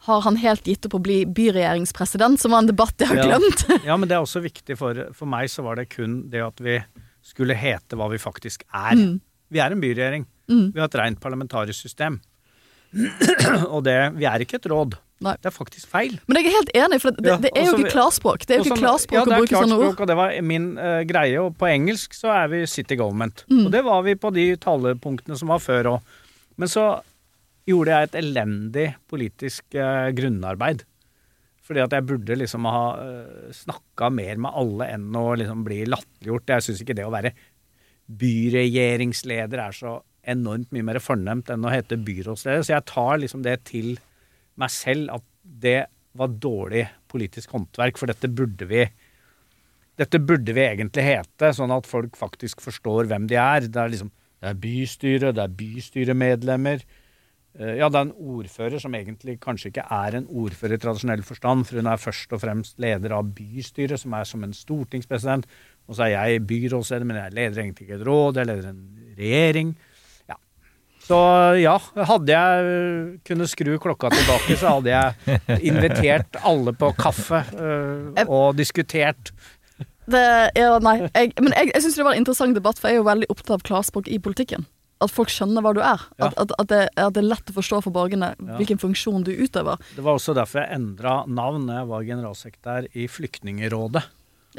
har han helt gitt opp å bli byregjeringspresident, som var en debatt jeg har glemt. Ja, men det er også viktig for For meg så var det kun det at vi skulle hete hva vi faktisk er. Mm. Vi er en byregjering. Mm. Vi har et rent parlamentarisk system. og det Vi er ikke et råd. Nei. Det er faktisk feil. Men jeg er helt enig, for det, det, det er jo også- ikke klarspråk. Det er jo ikke klarspråk ja, å bruke sånne ord. Og det var min uh, greie. Og på engelsk så er vi city government. Mm. Og det var vi på de talepunktene som var før òg. Men så gjorde jeg et elendig politisk eh, grunnarbeid. Fordi at jeg burde liksom ha uh, snakka mer med alle enn å liksom bli latterliggjort. Jeg syns ikke det å være byregjeringsleder er så enormt mye mer fornemt enn å hete byrådsleder. Så jeg tar liksom det til meg selv at det var dårlig politisk håndverk, for dette burde vi dette burde vi egentlig hete, sånn at folk faktisk forstår hvem de er. Det er liksom det er bystyre, det er bystyremedlemmer. Eh, Ja, det er en ordfører som egentlig kanskje ikke er en ordfører i tradisjonell forstand, for hun er først og fremst leder av bystyret, som er som en stortingspresident. Og så er jeg byrådsleder, men jeg leder egentlig ikke et råd, jeg leder en regjering. Ja. Så ja, hadde jeg kunnet skru klokka tilbake, så hadde jeg invitert alle på kaffe eh, og diskutert Det, ja, nei. Jeg, men jeg, jeg syns det var en interessant debatt, for jeg er jo veldig opptatt av klarspråk i politikken. At folk skjønner hva du er. Ja. At, at, at, det, at det er lett å forstå for borgerne Ja. hvilken funksjon du utøver. Det var også derfor jeg endra navn når jeg var generalsekretær i Flyktningerådet.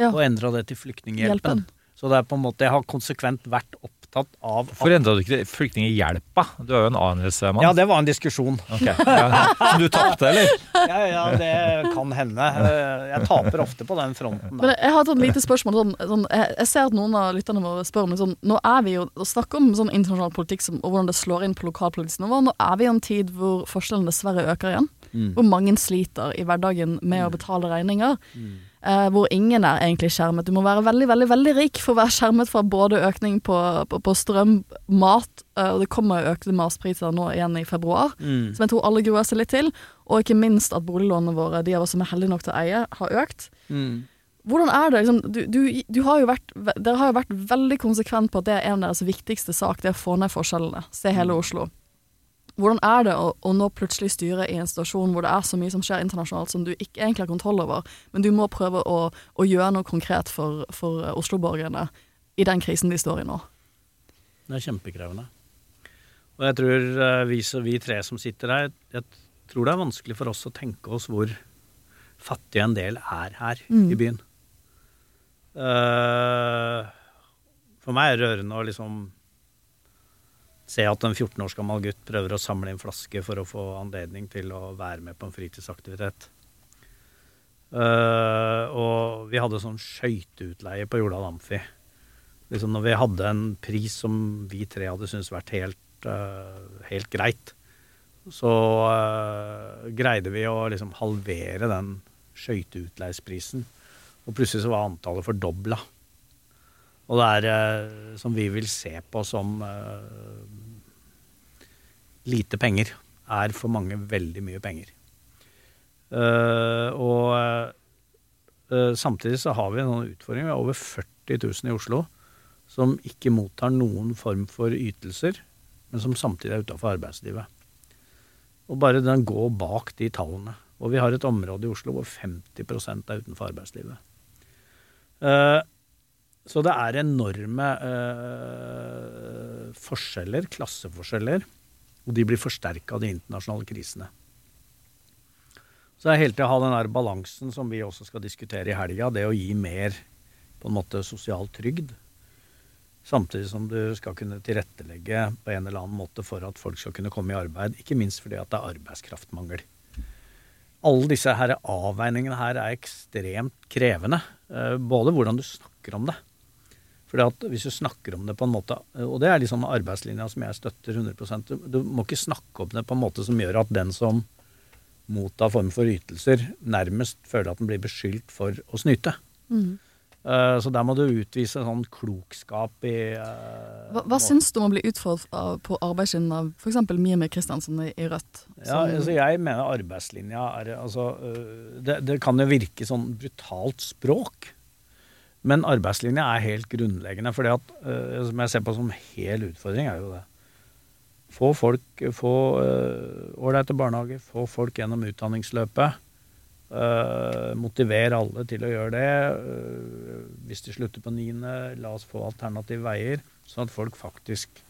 Ja. Og endra det til Flyktninghjelpen. Så det er på en måte, jeg har konsekvent vært opptatt av Hvorfor endra du ikke det? Flyktninghjelpa? Du er jo en ANS-mann. Ja, det var en diskusjon. Okay. ja. Som du tapte, eller? Ja, ja, det kan hende. Jeg taper ofte på den fronten. Men jeg har et sånn lite spørsmål. Sånn, sånn, jeg, ser at noen av lytterne våre spør om sånn, Nå er vi jo og snakker om sånn internasjonal politikk som, og hvordan det slår inn på lokalpolitisk nivå. Nå er vi i en tid hvor forskjellene dessverre øker igjen. Mm. Hvor mange sliter i hverdagen med å betale regninger. Eh, hvor ingen er egentlig skjermet. Du må være veldig veldig, veldig rik for å være skjermet fra både økning på, på, på strøm, mat, eh, og det kommer økte matpriser nå igjen i februar, Mm. som jeg tror alle gruer seg litt til. Og ikke minst at boliglånene våre, de av oss som er heldige nok til å eie, har økt. Mm. Hvordan er det? Liksom, du, du, du har vært, dere har jo vært veldig konsekvent på at det er en av deres viktigste sak, det er å få ned forskjellene. Se hele Oslo. Hvordan er det å, å nå plutselig styre i en situasjon hvor det er så mye som skjer internasjonalt som du ikke egentlig har kontroll over, men du må prøve å, å gjøre noe konkret for, for Oslo-borgerne i den krisen de står i nå? Det er kjempekrevende. Og jeg tror eh, vi, vi tre som sitter her, jeg tror det er vanskelig for oss å tenke oss hvor fattige en del er her Mm. i byen. Uh, for meg er det rørende å liksom se at en 14 års gammel gutt prøver å samle inn flaske for å få anledning til å være med på en fritidsaktivitet. Uh, og vi hadde sånn skøyteutleie på Jordal Amfi. Liksom når vi hadde en pris som vi tre hadde syntes vært helt, uh, helt greit, så uh, greide vi å liksom halvere den skøyteutleieprisen. Og plutselig så var antallet fordobla. Og det er eh, som vi vil se på som eh, lite penger, er for mange veldig mye penger. Eh, og samtidig så har vi en utfordringer. utfordring. Vi har over 40 000 i Oslo som ikke mottar noen form for ytelser, men som samtidig er utafor arbeidslivet. Og bare den går bak de tallene. Og vi har et område i Oslo hvor 50% er utenfor arbeidslivet. Så det er enorme eh, forskjeller, klasseforskjeller, og de blir forsterka av de internasjonale krisene. Så det er hele tida å ha den der balansen som vi også skal diskutere i helga, det å gi mer på en måte sosial trygd. Samtidig som du skal kunne tilrettelegge på en eller annen måte for at folk skal kunne komme i arbeid. Ikke minst fordi at det er arbeidskraftmangel. Alle disse her avveiningene her er ekstremt krevende. Eh, både hvordan du snakker om det. Fordi at hvis du snakker om det på en måte Og det er liksom arbeidslinja som jeg støtter 100 Du, du må ikke snakke om det på en måte som gjør at den som mottar form for ytelser, nærmest føler at den blir beskyldt for å snyte. Mm. Eh, Så der må du utvise sånn klokskap i uh, Hva, hva syns du om å bli utfordret på arbeidssiden av f.eks. Mimi Kristiansen i, Rødt? Ja, altså jeg mener arbeidslinja er altså øh, det, det kan jo virke sånn brutalt språk. Men arbeidslinja er helt grunnleggende. For at, øh, som jeg ser på som hel utfordring, er jo det. Få folk Få ålreite uh, barnehager, få folk gjennom utdanningsløpet. Uh, motivere alle til å gjøre det. Uh, hvis de slutter på niende, la oss få alternative veier, sånn at folk faktisk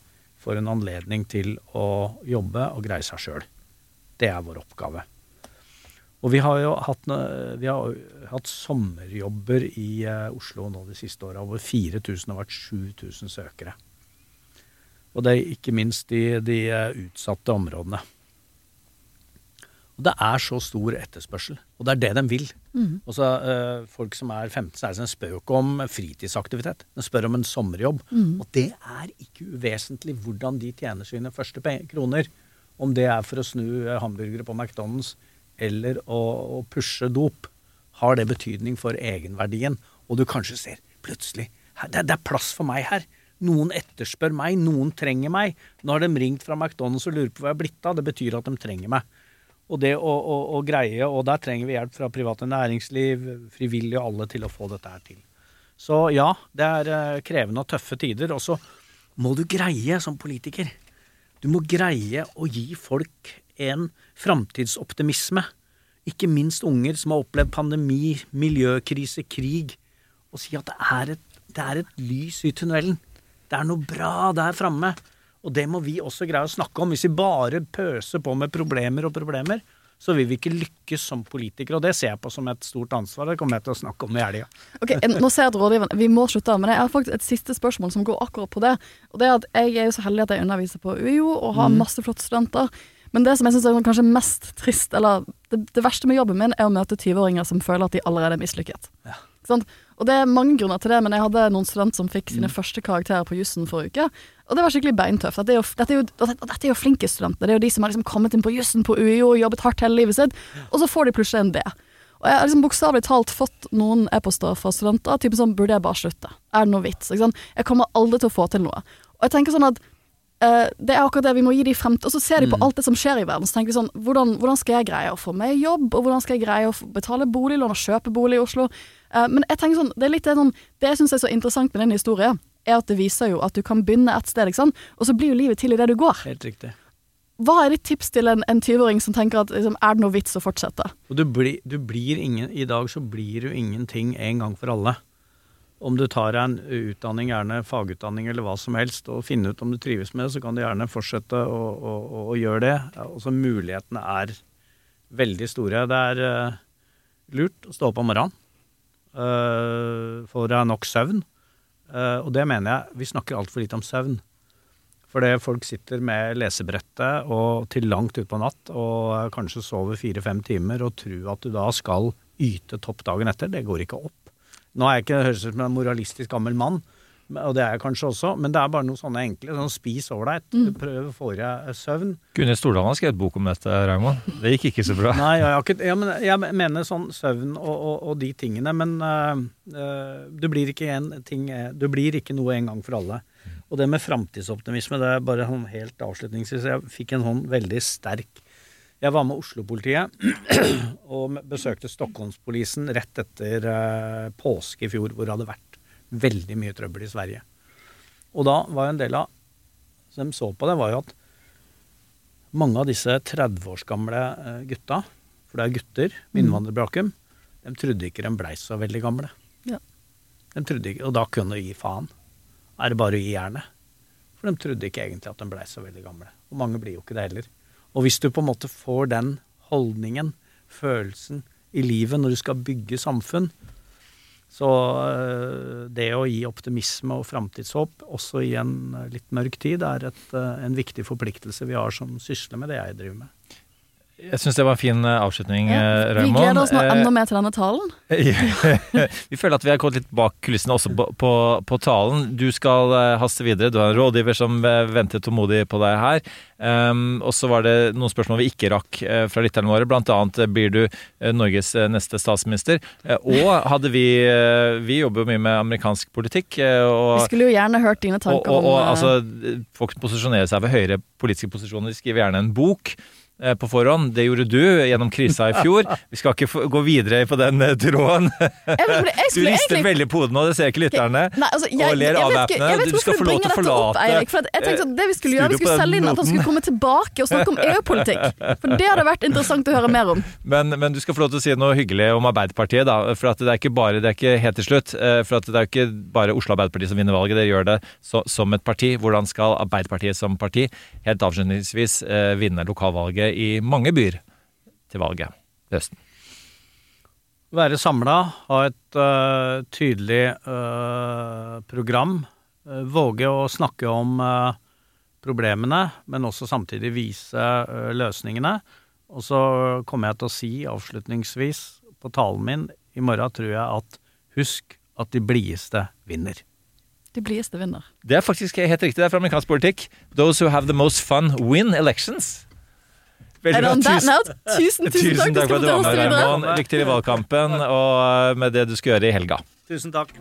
får en anledning til å jobbe og greie seg sjøl. Det er vår oppgave. Og vi har jo hatt, vi har hatt sommerjobber i eh, Oslo nå de siste åra, hvor 4000 har vært 7000 søkere. Og det er ikke minst i de eh, utsatte områdene. Og det er så stor etterspørsel, og det er det de vil. Mm. Og så eh, Folk som er 15-16 spør jo ikke om fritidsaktivitet, de spør om en sommerjobb. Mm. Og det er ikke uvesentlig hvordan de tjener sine første kroner. Om det er for å snu hamburgere på McDonald's eller å, å pushe dop, har det betydning for egenverdien. Og du kanskje ser plutselig det, det er plass for meg her. Noen etterspør meg, noen trenger meg. Nå har de ringt fra McDonald's og lurer på hva jeg er blitt av. Det betyr at de trenger meg. Og det å, å, å greie, og der trenger vi hjelp fra private næringsliv, frivillige og alle til å få dette her til. Så ja, det er eh, krevende og tøffe tider. Og så må du greie som politiker. Du må greie å gi folk en framtidsoptimisme. Ikke minst unger som har opplevd pandemi, miljøkrise, krig. Og si at det er et, det er et lys i tunnelen. Det er noe bra der framme. Og det må vi også greie å snakke om. Hvis vi bare pøser på med problemer og problemer, så vil vi ikke lykkes som politikere. Og det ser jeg på som et stort ansvar. Det kommer jeg til å snakke om i helga. Okay, Nå ser jeg at rådgiveren Vi må slutte, men jeg har faktisk et siste spørsmål som går akkurat på det. Og det er at Jeg er jo så heldig at jeg underviser på UiO og har Mhm. masse flotte studenter. Men det som jeg syns er kanskje mest trist, eller det, det verste med jobben min, er å møte 20-åringer som føler at de allerede er mislykket. Ja. Og det er mange grunner til det, men jeg hadde noen studenter som fikk sine første karakterer på jussen forrige uke. Og det var skikkelig beintøft. Dette er jo, dette er jo, dette, er jo flinke studenter. Det er jo de som har liksom kommet inn på jussen på UiO og jobbet hardt hele livet sitt, og så får de plutselig en B. Og jeg har liksom bokstavelig talt fått noen e-poster fra studenter typen sånn Burde jeg bare slutte? Er det noe vits? Jeg kommer aldri til å få til noe. Og jeg tenker sånn at eh, det er akkurat det vi må gi de fremtid. Og så ser de på alt det som skjer i verden, så tenker de sånn hvordan, hvordan skal jeg greie å få meg jobb, og hvordan skal jeg greie å betale boliglån og kjøpe bolig i Oslo? Uh, men jeg tenker sånn, det er litt det sånn Det jeg syns er så interessant med den historien, er at det viser jo at du kan begynne et sted, ikke sant? og så blir jo livet til i det du går. Helt riktig. Hva er ditt tips til en, en 20-åring som tenker at liksom, er det noe vits å fortsette? Du, blir- du blir ingen I dag så blir du ingenting en gang for alle. Om du tar deg en utdanning, gjerne fagutdanning eller hva som helst, og finner ut om du trives med det, så kan du gjerne fortsette å, å, å, gjøre det. Også mulighetene er veldig store. Det er uh, lurt å stå opp om morgenen. Uh, få deg nok søvn. Uh, og det mener jeg Vi snakker altfor lite om søvn. Fordi folk sitter med lesebrettet og til langt utpå natt og kanskje sover fire-fem timer og tror at du da skal yte topp dagen etter. Det går ikke opp. Nå er jeg ikke høres ut som en moralistisk gammel mann, og det er jeg kanskje også, men det er bare noe sånne enkle. Sånn spis ålreit, prøv å få i deg søvn. Gunhild Stordalen har skrevet bok om dette, Raymond. Det gikk ikke så bra. Nei, jeg, ikke, ja, men jeg mener sånn søvn og, og, og de tingene, men uh, du, blir ikke en ting du blir ikke noe en gang for alle. Og det med framtidsoptimisme, det er bare sånn helt avslutningsvis. Jeg fikk en sånn veldig sterk Jeg var med Oslo-politiet og besøkte Stockholmspolisen rett etter øh, påske i fjor, hvor det hadde vært veldig mye trøbbel i Sverige. Og da var jo en del av som de så på det, var jo at mange av disse 30 års gamle eh, gutta, for det er gutter med innvandrerbakgrunn, de trodde ikke de blei så veldig gamle. Ja. De trodde ikke, Og da kunne de gi faen. Er det bare å gi jernet? For de trodde ikke egentlig at de blei så veldig gamle. Og mange blir jo ikke det heller. Og hvis du på en måte får den holdningen, følelsen, i livet når du skal bygge samfunn, så øh, det å gi optimisme og framtidshåp, også i en øh, litt mørk tid, er et, øh, en viktig forpliktelse vi har som sysler med det jeg driver med. Jeg syns det var en fin eh, avslutning, Ja, Raymond. vi gleder oss nå Eh, enda mer til denne talen. vi føler at vi har gått litt bak kulissene også på, på, på talen. Du skal eh, haste videre. Du har en rådgiver som eh, venter tålmodig på deg her. Um, og så var det noen spørsmål vi ikke rakk eh, fra lytterne våre. Blant annet eh, blir du eh, Norges eh, neste statsminister. Eh, og hadde vi eh, Vi jobber jo mye med amerikansk politikk. eh, og Vi skulle jo gjerne hørt dine tanker og, og om eh, altså, folk posisjonerer seg ved høyere politiske posisjoner. De skriver gjerne en bok eh, på forhånd. Det gjorde du gjennom krisa i fjor. Vi skal ikke gå videre på den eh, tråden. Du rister veldig på hodet nå, det ser ikke lytterne. Nei, altså, jeg, og ler avvæpnende. Du skal få lov til å forlate opp, For at jeg tenkte at det vi skulle gjøre, vi skulle selge inn at han skulle komme tilbake og snakke om EU-politikk. For det hadde vært interessant å høre mer om. Men, men du skal få lov til å si noe hyggelig om Arbeiderpartiet, da. For at det er ikke bare, det er ikke helt til slutt. eh, For at det er ikke bare Oslo Arbeiderparti som vinner valget, dere gjør det så, som et parti. Hvordan skal Arbeiderpartiet som parti helt avslutningsvis eh, vinne lokalvalget i mange byer til valget i høsten? Være samla, ha et uh, tydelig uh, program. øh, våge å snakke om uh, problemene, men også samtidig vise løsningene. Og så kommer jeg til å si avslutningsvis på talen min i morgen, tror jeg, at husk at de blideste vinner. De blideste vinner. Det er faktisk helt riktig, det er fra amerikansk politikk. Those who have the most fun win elections. Veldig bra. Tusen- tusen, tusen, Tusen takk for at du var med. Raymond. Lykke til i valgkampen og eh, med det du skal gjøre i helga. Tusen takk.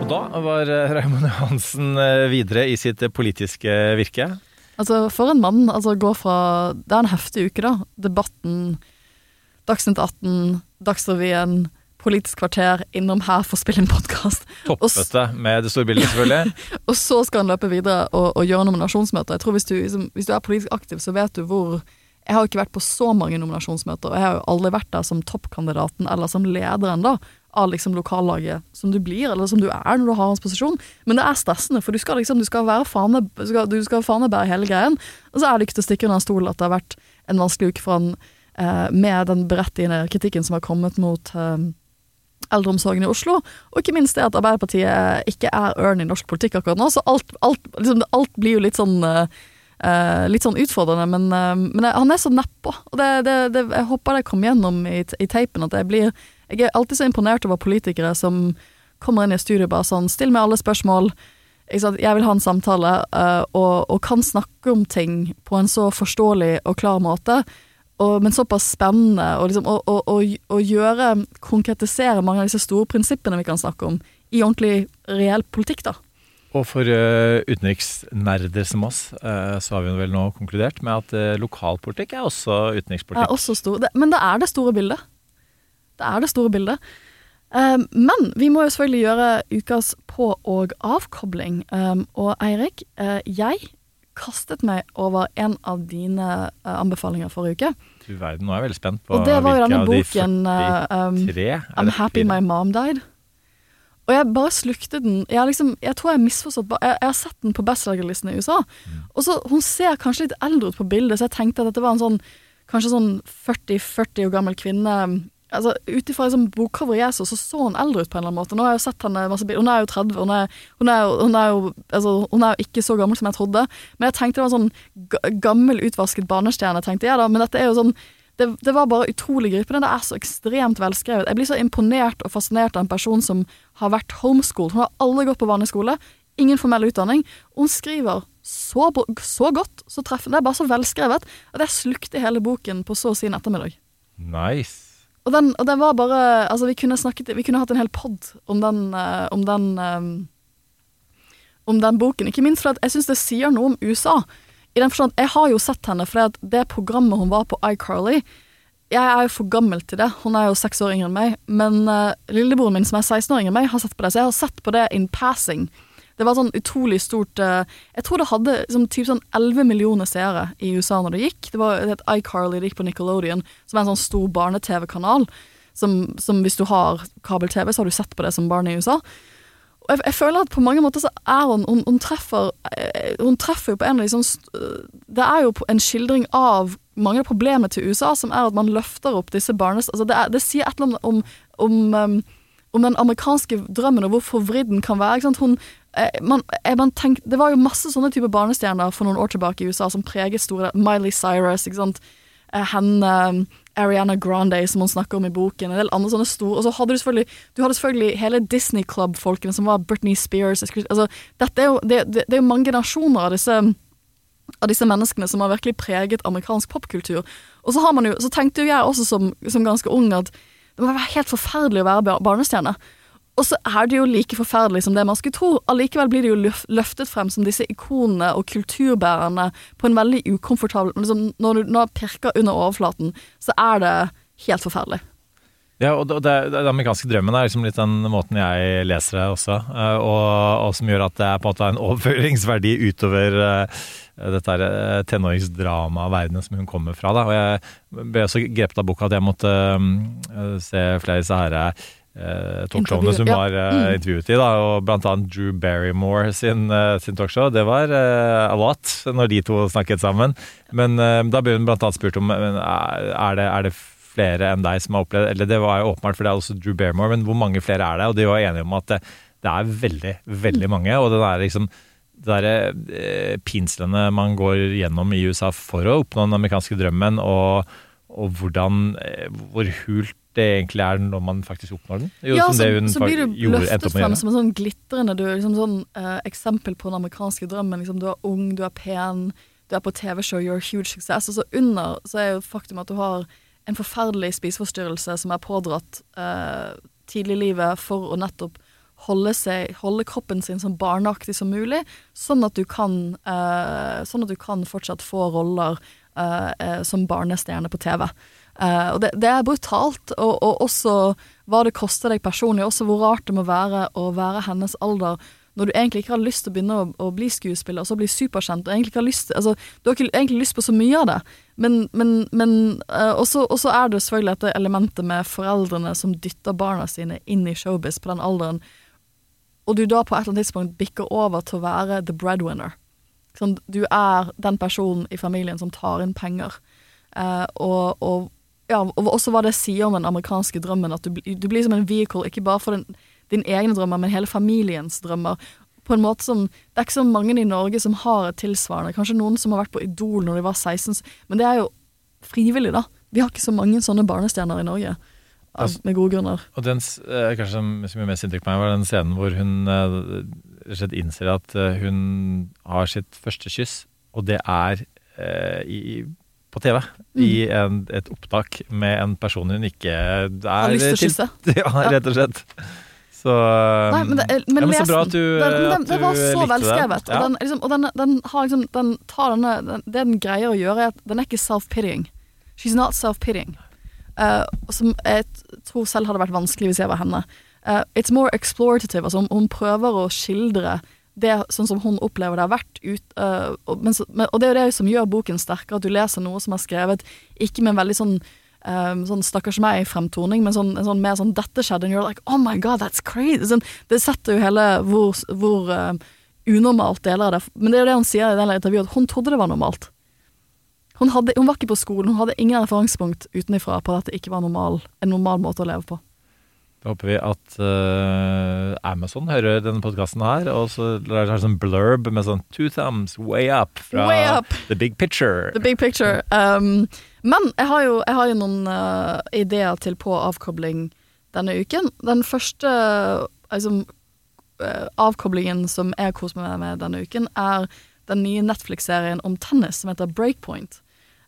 Og da var eh, Raymond Johansen eh, videre i sitt politiske virke. Altså, for en mann. Altså, gå fra Det er en heftig uke, da. Debatten, Dagsnytt 18, Dagsrevyen, Politisk kvarter, innom her for å spille en podkast. Toppete med det store bildet, selvfølgelig. Og så skal han løpe videre og, og gjøre nominasjonsmøter. Jeg tror hvis du, liksom, hvis du er politisk aktiv, så vet du hvor Jeg har jo ikke vært på så mange nominasjonsmøter, og jeg har jo aldri vært der som toppkandidaten eller som lederen da, av liksom lokallaget som du blir, eller som du er når du har hans posisjon. Men det er stressende, for du skal liksom, du skal være fane, du skal, du skal fanebære hele greien. Og så er det ikke til å stikke under en stol at det har vært en vanskelig uke for han eh, med den berettigende kritikken som har kommet mot eh, eldreomsorgen i Oslo, og ikke minst det at Arbeiderpartiet ikke er ørn i norsk politikk akkurat nå, så alt, alt, liksom, alt blir jo litt sånn eh, litt sånn utfordrende, men, uh, men han er så nedpå. Og jeg håper det kom gjennom i, i teipen. At jeg blir Jeg er alltid så imponert over politikere som kommer inn i studio bare sånn Still meg alle spørsmål. Jeg vil ha en samtale, og, og kan snakke om ting på en så forståelig og klar måte og, men såpass spennende å liksom, gjøre Konkretisere mange av disse store prinsippene vi kan snakke om, i ordentlig reell politikk, da. Og for uh, utenriksnerder som oss, uh, så har vi vel nå konkludert med at uh, lokalpolitikk er også utenrikspolitikk. Er også stor, det, men det er det store bildet. Det er det store bildet. Um, men vi må jo selvfølgelig gjøre ukas på- og avkobling. Um, og Eirik, uh, jeg kastet meg over en av dine eh, anbefalinger forrige uke. Du verden, nå er jeg veldig spent på Og det var jo denne av de boken eh, um, 43 I'm Happy? My Mom Died. Og jeg bare slukte den. Jeg, liksom, jeg tror jeg har misforstått Jeg, jeg har sett den på bestselgerlisten i USA. Og så Hun ser kanskje litt eldre ut på bildet, så jeg tenkte at dette var en sånn kanskje sånn 40-40 år gammel kvinne Altså, Ut ifra liksom, bokcoveret jeg så, så så hun eldre ut på en eller annen måte. Nå har jeg jo sett henne masse bilder. Hun er jo 30. Hun er, hun er, jo, hun er, jo, altså, hun er jo ikke så gammel som jeg trodde. Men jeg tenkte det var en sånn gammel, utvasket barnestjerne, tenkte jeg da. Men dette er jo sånn det, det var bare utrolig gripende. Det er så ekstremt velskrevet. Jeg blir så imponert og fascinert av en person som har vært homeschooled. Hun har aldri gått på vanlig skole. Ingen formell utdanning. Hun skriver så, så godt, så treffende. Det er bare så velskrevet at jeg slukte hele boken på så å si en ettermiddag. Nice. Og den, og den var bare Altså, vi kunne snakket Vi kunne hatt en hel pod om den uh, Om den um, Om den boken. Ikke minst fordi jeg syns det sier noe om USA. I den forstand Jeg har jo sett henne fordi det programmet hun var på iCarly Jeg er jo for gammel til det. Hun er jo seks år yngre enn meg. Men uh, lillebroren min, som er 16 år yngre enn meg, har sett på det. Så jeg har sett på det in passing. Det var sånn utrolig stort eh, Jeg tror det hadde liksom, typ sånn 11 millioner seere i USA når det gikk. Det var et iCarly, det gikk på Nickelodeon, som er en sånn stor barne-TV-kanal. Som, som hvis du har kabel-TV, så har du sett på det som barn i USA. Og jeg, jeg føler at på mange måter så er hun Hun, hun treffer eh, Hun treffer jo på en av de sånn Det er jo en skildring av mange av problemene til USA, som er at man løfter opp disse barnes... Altså det, er, det sier et eller annet om, om, um, om den amerikanske drømmen og hvor forvridd den kan være. Hun, eh, man, eh, man tenk, det var jo masse sånne typer barnestjerner for noen år tilbake i USA som preget store Miley Cyrus, ikke sant. Eh, Henne, Ariana Grande, som hun snakker om i boken, en del andre sånne store Og så hadde du selvfølgelig Du hadde selvfølgelig hele Disney Club-folkene, som var Britney Spears Altså, dette er jo det, det, er jo mange generasjoner av disse av disse menneskene som har virkelig preget amerikansk popkultur. Og så, jo, så tenkte jo jeg også som, som ganske ung at det må være helt forferdelig å være bar- barnestjerne. Og så er det jo like forferdelig som det man skulle tro. Allikevel blir det jo løftet frem som disse ikonene og kulturbærerne på en veldig ukomfortabel liksom, Når du nå pirker under overflaten, så er det helt forferdelig. Ja, og det, det amerikanske drømmen er liksom litt den måten jeg leser det også, eh, og, og som gjør at det er på en måte en overføringsverdi utover eh, dette her tenåringsdramaverdenen tenåringsdrama-verdenen som hun kommer fra. Da. Og jeg ble også grepet av boka at jeg måtte eh, se flere av disse her eh, talkshowene som hun ja. var eh, Mm. intervjuet i, da, og blant annet Drew Barrymore sin, eh, sin talkshow. Det var uh, a lot når de to snakket sammen. Men uh, da ble hun blant annet spurt om er det, er det flere enn deg som har opplevd Eller det var jo åpenbart, for det er også Drew Barrymore, men hvor mange flere er det? Og de var enige om at det, det er veldig, veldig mange. Og det er liksom det derre eh, pinslene man går gjennom i USA for å oppnå den amerikanske drømmen, og, og hvordan eh, Hvor hult det egentlig er når man faktisk oppnår den. Jo, ja, så, så blir du løftet frem som en sånn glitrende du, er liksom sånn, eh, eksempel på den amerikanske drømmen. Liksom, du er ung, du er pen, du er på TV-show, you're a huge success. Og så under så er jo faktum at du har en forferdelig spiseforstyrrelse som er pådratt eh, tidlig i livet for å nettopp holde, seg, holde kroppen sin så barneaktig som mulig, sånn at du kan, eh, sånn at du kan fortsatt få roller eh, eh, som barnestjerne på TV. Eh, og det, det er brutalt, og, og også hva det koster deg personlig, også hvor rart det må være å være hennes alder når du egentlig ikke har lyst til å begynne å, å bli skuespiller, og så bli superkjent, og egentlig ikke har lyst altså, Du har ikke egentlig lyst på så mye av det, men, men, men eh, Og så er det selvfølgelig dette elementet med foreldrene som dytter barna sine inn i showbiz på den alderen, og du da på et eller annet tidspunkt bikker over til å være the breadwinner. Sånn, du er den personen i familien som tar inn penger. uh, og, og, ja, og også hva det sier om den amerikanske drømmen, at du, du blir som en vehicle, ikke bare for den, din egne drømmer, men hele familiens drømmer. På en måte som, Det er ikke så mange i Norge som har et tilsvarende. Kanskje noen som har vært på Idol når de var 16, men det er jo frivillig, da. Vi har ikke så mange sånne barnestjerner i Norge. Av, Altså- med gode grunner. Og den eh, kanskje som, gjør mest inntrykk på meg, var den scenen hvor hun eh, slett innser at eh, hun har sitt første kyss, og det er eh, i, på TV. I en, et opptak med en person hun ikke er Mm. Har lyst til å kysse. Ja, rett og slett. Så, eh, Nei, men, det, men ja, men så bra at du, den, den, at du var så velskrevet. Ja. Og, den, liksom, og den, den har liksom Den tar denne den, Det den greier å gjøre, er at den er ikke self-pitying. She's not self-pitying. Uh, som jeg tror selv hadde vært vanskelig hvis jeg var henne. Uh, it's more explorative. Altså, hun prøver å skildre det sånn som hun opplever det har vært ut, uh, og, men, og det er jo det som gjør boken sterkere, at du leser noe som er skrevet ikke med en veldig sånn um, sånn stakkars meg-fremtoning, men sånn, sånn mer sånn 'dette skjedde', and you're like 'oh my god, that's crazy'. Sånn, det setter jo hele hvor, hvor um, unormalt deler av det Men det er jo det hun sier i det intervjuet, at hun trodde det var normalt. Hun, hadde, hun var ikke på skolen, hun hadde ingen referansepunkt utenifra på at det ikke var normal, en normal måte å leve på. Da håper vi at uh, Amazon hører denne podkasten her, og så lar de sånn blurb med sånn two thumbs way up fra Way up. The Big Picture. The big picture. Um, men jeg har jo, jeg har jo noen uh, ideer til på avkobling denne uken. Den første altså, uh, avkoblingen som jeg koser meg med denne uken, er den nye Netflix-serien om tennis som heter Breakpoint.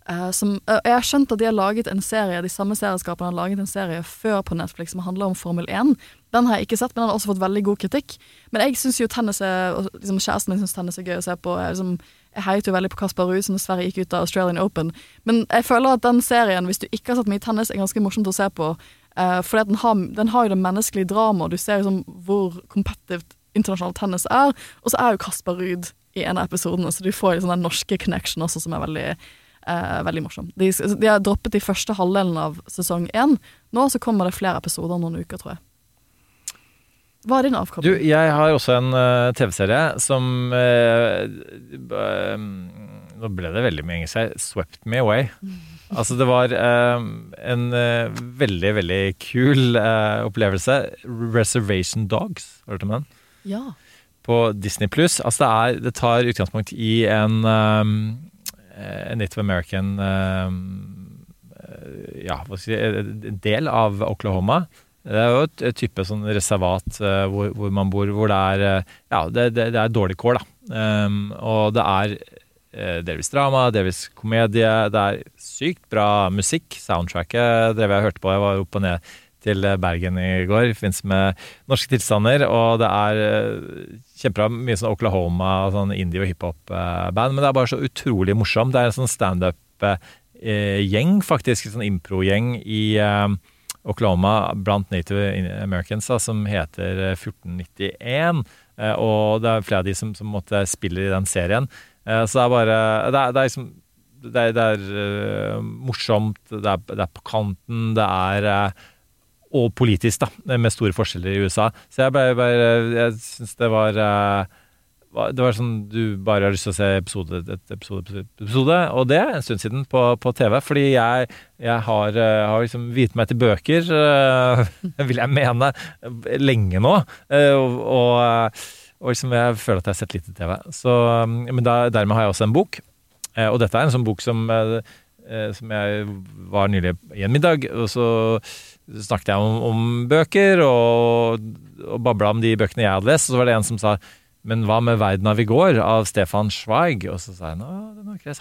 Eh, som, uh, jeg har skjønt at de har laget en serie De samme serieskaperne har laget en serie før på Netflix som handler om Formel 1. Den har jeg ikke sett, men den har også fått veldig god kritikk. Men jeg syns jo tennis er liksom, Kjæresten min syns tennis er gøy å se på. Jeg, liksom, jeg heiet jo veldig på Kasper Ruud, som dessverre gikk ut av Australian Open. Men jeg føler at den serien, hvis du ikke har sett mye tennis, er ganske morsomt å se på. Uh, fordi at den den har jo det menneskelige dramaet, du ser liksom hvor competitive internasjonal tennis er. Og så er jo Kasper Ruud i en av episodene, så du får liksom den norske connection også, som er veldig Eh, veldig morsom. De, de har droppet de første halvdelen av sesong én. Nå så kommer det flere episoder noen uker, tror jeg. Hva er din Du, jeg har også en uh, TV-serie som uh, eh, Nå ble det veldig mye engelsk her. 'Swept Me Away'. Altså, det var en veldig, veldig kul opplevelse. 'Reservation Dogs'. Har du hørt om den? Ja. på Disney Pluss. Altså det, er, det tar utgangspunkt i en, um, en Native American um, eh, Ja, hva skal jeg si del av Oklahoma. Det er jo et, et type sånn reservat eh, hvor, hvor man bor, hvor det er eh, Ja, det, det, det er dårlig kår, da. Um, og det er eh, delvis drama, delvis komedie. Det er sykt bra musikk. Soundtracket drev jeg og hørte på. Jeg var opp og ned til Bergen i går i forbindelse med norske tilstander. Og det er eh, kjempebra. Mye sånn Oklahoma sånn indie- og hiphop-band. Men det er bare så utrolig morsomt. Det er en sånn standup-gjeng, faktisk. En sånn impro-gjeng i eh, Oklahoma blant native americans da, som heter eh, 1491. Eh, og det er flere av de som, som måtte spiller i den serien. Eh, så det er bare Det er, det er liksom det er, det er eh, morsomt, det er, det er på kanten, det er eh, Og politisk, da, med store forskjeller i USA. Så jeg bare, bare Jeg syns det var eh, det var sånn du bare har lyst til å se episode etter episode, episode, og det en stund siden på, på TV. Fordi jeg, jeg har, eh, har liksom viet meg til bøker, eh, vil jeg mene, lenge nå. Og, og, og liksom jeg føler at jeg har sett lite TV. Så, um, men da, dermed har jeg også en bok. Og dette er en sånn bok som, som jeg var nylig i en middag, og så snakket jeg om, om bøker og, og babla om de bøkene jeg hadde lest. Og så var det en som sa men hva med 'Verden av i går' av Stefan Zweig? Og så sa jeg den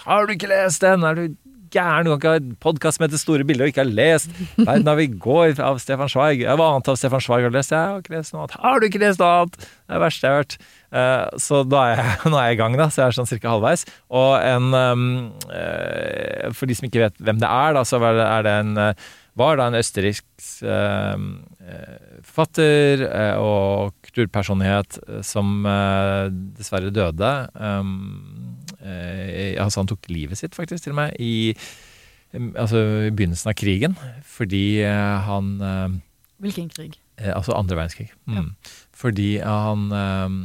har, du ikke lest den? Er du gæren? Du kan ikke ha en podkast som heter Store bilder og ikke ha lest 'Verden av i går' av Stefan Zweig. Hva annet av Stefan Zweig har du lest? Jeg har ikke lest noe annet. Har du ikke lest noe annet? Det er det verste jeg har hørt. Eh, så er jeg, nå er jeg i gang, da. Så jeg er sånn cirka halvveis. Og en um, eh, For de som ikke vet hvem det er, da, så er det en eh, var da en østerriksk eh, eh, forfatter eh, og kulturpersonlighet eh, som eh, dessverre døde. Eh, altså han tok livet sitt, faktisk, til og med, i, altså, i begynnelsen av krigen. Fordi han Hvilken krig? Eh, altså andre verdenskrig. Mm. Fordi han eh,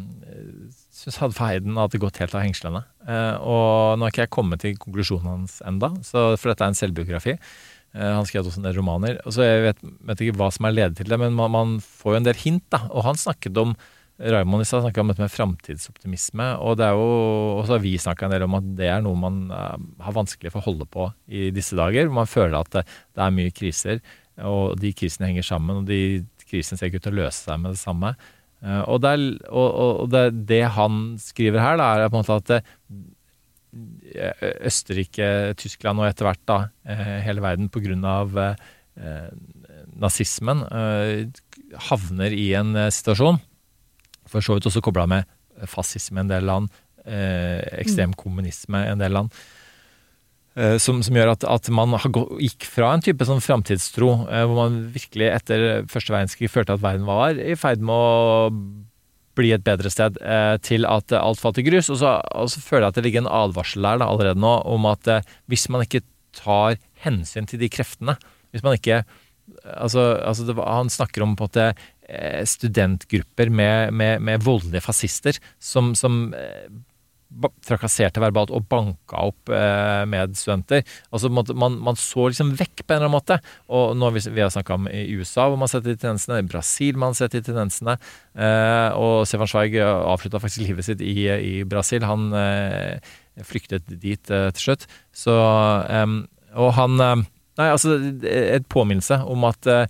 syntes hadde feiden hadde gått helt av hengslene. Eh, og nå har ikke jeg kommet til konklusjonen hans enda, så, for dette er en selvbiografi. Eh, han skrev også en del romaner. og så Jeg vet, vet ikke hva som er ledet til det, men man, man får jo en del hint. da, Og han snakket om Raymond i stad snakket om dette med framtidsoptimisme. Og det er jo, og så har vi snakka en del om at det er noe man eh, har vanskelig for å holde på i disse dager. hvor Man føler at det, det er mye kriser, og de krisene henger sammen. Og de krisene ser ikke ut til å løse seg med det samme. Eh, og det, er, og, og, det, det han skriver her, da, er på en måte at det, Østerrike, Tyskland og etter hvert da, eh, hele verden pga. Eh, nazismen eh, havner i en eh, situasjon, for så vidt også kobla med fascisme i en del land, ekstrem kommunisme i en del land, som, som gjør at, at man gikk fra en type sånn framtidstro, hvor man virkelig etter første verdenskrig følte at verden var i ferd med å bli et bedre sted, eh, til at alt falt i grus. Og så, og så føler jeg at det ligger en advarsel der da, allerede nå om at eh, hvis man ikke tar hensyn til de kreftene, hvis man ikke Altså, altså det, han snakker om på en måte eh, studentgrupper med, med, med voldelige fascister som, som trakasserte verbalt og banka opp eh, medstudenter. Altså man, man, så liksom vekk på en eller annen måte. Og nå har vi, vi har snakka om i USA hvor man setter de tendensene, i Brasil man setter de tendensene. Eh, og Stefan Zweig avslutta faktisk livet sitt i, i Brasil. Han eh, flyktet dit eh, til slutt. Så Og han eh, Nei, altså et påminnelse om at eh,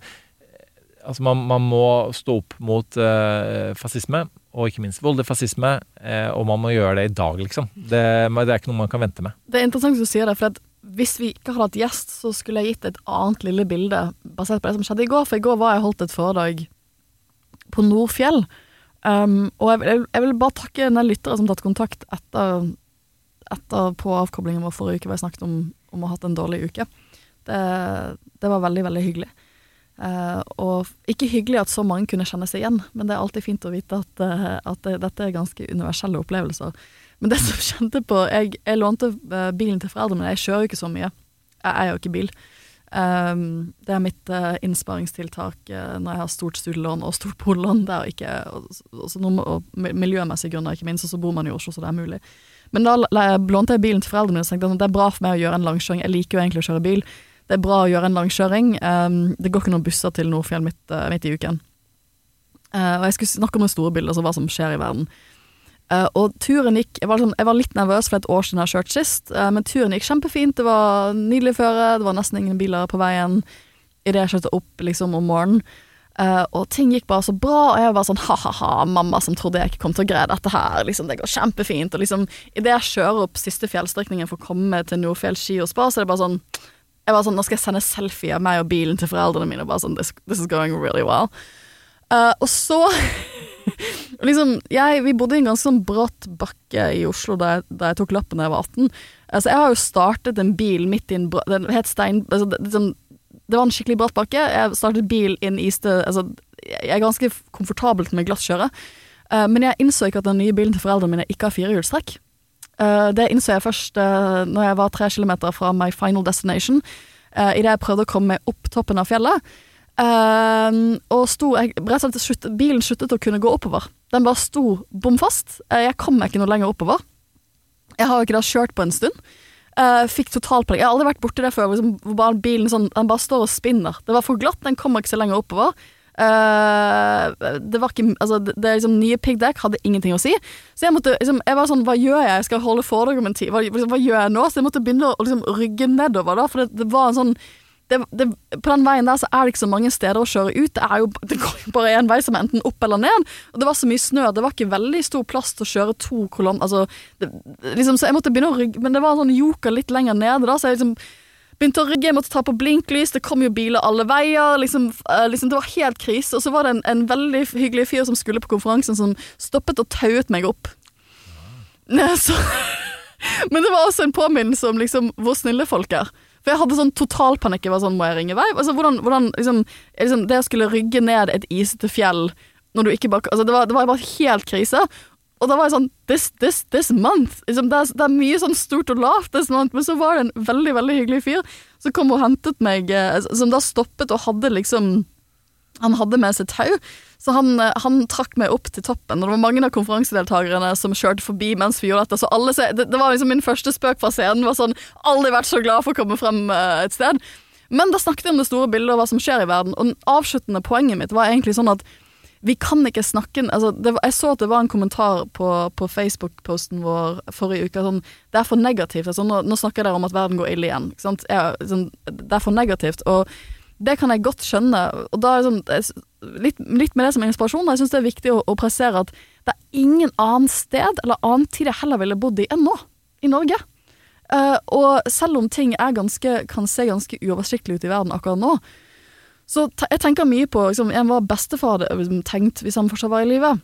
altså man, man må stå opp mot eh, fascisme, og ikke minst voldelig fascisme, eh, og man må gjøre det i dag, liksom. Det, det er ikke noe man kan vente med. Det er interessant du sier det, for hvis vi ikke hadde hatt gjest, så skulle jeg gitt et annet lille bilde basert på det som skjedde i går. For i går var jeg holdt et foredrag på Nordfjell. Um, og jeg, jeg, jeg vil bare takke en del lyttere som tatt kontakt etter, etter på avkoblingen vår forrige uke, hvor jeg snakket om, om å ha hatt en dårlig uke. Det, det var veldig, veldig hyggelig. Eh, og ikke hyggelig at så mange kunne kjenne seg igjen, men det er alltid fint å vite at, uh, at det, dette er ganske universelle opplevelser. Men det som kjente på Jeg, jeg lånte eh, bilen til foreldrene mine, jeg kjører jo ikke så mye. Jeg eier jo ikke bil. Um, det er mitt uh, innsparingstiltak når jeg har stort studielån og stort boliglån. Det er ikke, og, også noe, og miljømessige grunner, ikke minst, og så bor man i Oslo, så det er mulig. Men da lånte jeg bilen til foreldrene mine og tenkte sånn, det er bra for meg å gjøre en langkjøring. Jeg liker jo egentlig å kjøre bil. Det er bra å gjøre en langkjøring. Um, det går ikke noen busser til Nordfjell midt, uh, midt i uken. Uh, og jeg skulle snakke om det store bildet, altså hva som skjer i verden. Uh, og turen gikk jeg var, sånn, jeg var litt nervøs for et år siden jeg har kjørt sist, uh, men turen gikk kjempefint. Det var nydelig føre, det var nesten ingen biler på veien idet jeg kjørte opp liksom om morgenen. Uh, og ting gikk bare så bra, og jeg var bare sånn ha-ha-ha, mamma som trodde jeg ikke kom til å greie dette her. Liksom, det går kjempefint. Og liksom, idet jeg kjører opp siste fjellstrekningen for å komme til Nordfjell ski og spa, så er det bare sånn jeg var sånn, Nå skal jeg sende selfie av meg og bilen til foreldrene mine. Og Bare sånn, this, this is going really well. Uh, og så liksom, jeg, Vi bodde i en ganske sånn bratt bakke i Oslo da jeg, da jeg tok lappen da jeg var 18. Altså, jeg har jo startet en bil midt i en bra, Den het Stein... Altså, det, sånn, det var en skikkelig bratt bakke. Jeg startet bil inn i stø... Altså, jeg er ganske komfortabelt med glasskjøret. Uh, men jeg innså ikke at den nye bilen til foreldrene mine ikke har firehjulstrekk. Uh, det innså jeg først uh, når jeg var tre kilometer fra my final destination. Uh, Idet jeg prøvde å komme meg opp toppen av fjellet. Uh, og sto jeg, rett og slett Bilen sluttet å kunne gå oppover. Den bare sto bom fast. Uh, jeg kom meg ikke noe lenger oppover. Jeg har jo ikke da kjørt på en stund. Uh, fikk totalpanikk. Jeg har aldri vært borti det før. Liksom, bare bilen sånn, den bare står og spinner. Det var for glatt, den kommer ikke så lenger oppover. Uh, det var ikke Altså, det, det liksom nye piggdekk hadde ingenting å si. Så jeg måtte liksom Jeg var sånn Hva gjør jeg? Jeg skal holde foredrag om en tid. Hva, liksom, hva gjør jeg nå? Så jeg måtte begynne å liksom, rygge nedover, da, for det, det var en sånn det, det, på den veien der så er det ikke så mange steder å kjøre ut. Det, jo, det går jo bare én vei som er enten opp eller ned. Og det var så mye snø. Det var ikke veldig stor plass til å kjøre to kolonner. Altså, liksom, så jeg måtte begynne å rygge, men det var en sånn joker litt lenger nede, da, så jeg liksom begynte å rygge. Måtte ta på blinklys, det kom jo biler alle veier. Liksom, eh, liksom, det var helt krise. Og så var det en, en veldig hyggelig fyr som skulle på konferansen, som stoppet og tauet meg opp. Så, men det var også en påminnelse om liksom, hvor snille folk er. For jeg hadde sånn totalpanikk. Jeg var sånn, må jeg ringe vei? Altså, hvordan, hvordan liksom, liksom, Det å skulle rygge ned et isete fjell når du ikke bare altså, det, var, det var bare helt krise. Og da var jeg sånn This, this, this month. Liksom, det, er, det, er, mye sånn stort og lavt this month. Men så var det en veldig, veldig hyggelig fyr som kom og hentet meg, eh, som da stoppet og hadde liksom Han hadde med seg tau. Så han, eh, han trakk meg opp til toppen, og det var mange av konferansedeltakerne som kjørte forbi mens vi gjorde dette. Så alle, det, det var liksom min første spøk fra scenen. var sånn, Aldri vært så glad for å komme frem eh, et sted. Men da snakket vi om det store bildet og hva som skjer i verden. Og den avsluttende poenget mitt var egentlig sånn at vi kan ikke snakke altså det, Jeg så at det var en kommentar på, på Facebook-posten vår forrige uke. Sånn, det er for negativt. Altså, nå, nå snakker dere om at verden går ille igjen. Jeg, sånn, det er for negativt. Og det kan jeg godt skjønne. Og da sånn, litt, litt med det som inspirasjon. Jeg syns det er viktig å, å pressere at det er ingen annen sted eller annen tid jeg heller ville bodd i enn nå. I Norge. Uh, og selv om ting ganske, kan se ganske uoversiktlig ut i verden akkurat nå, så jeg tenker mye på liksom, en var bestefar liksom, tenkt hvis han fortsatt var i live.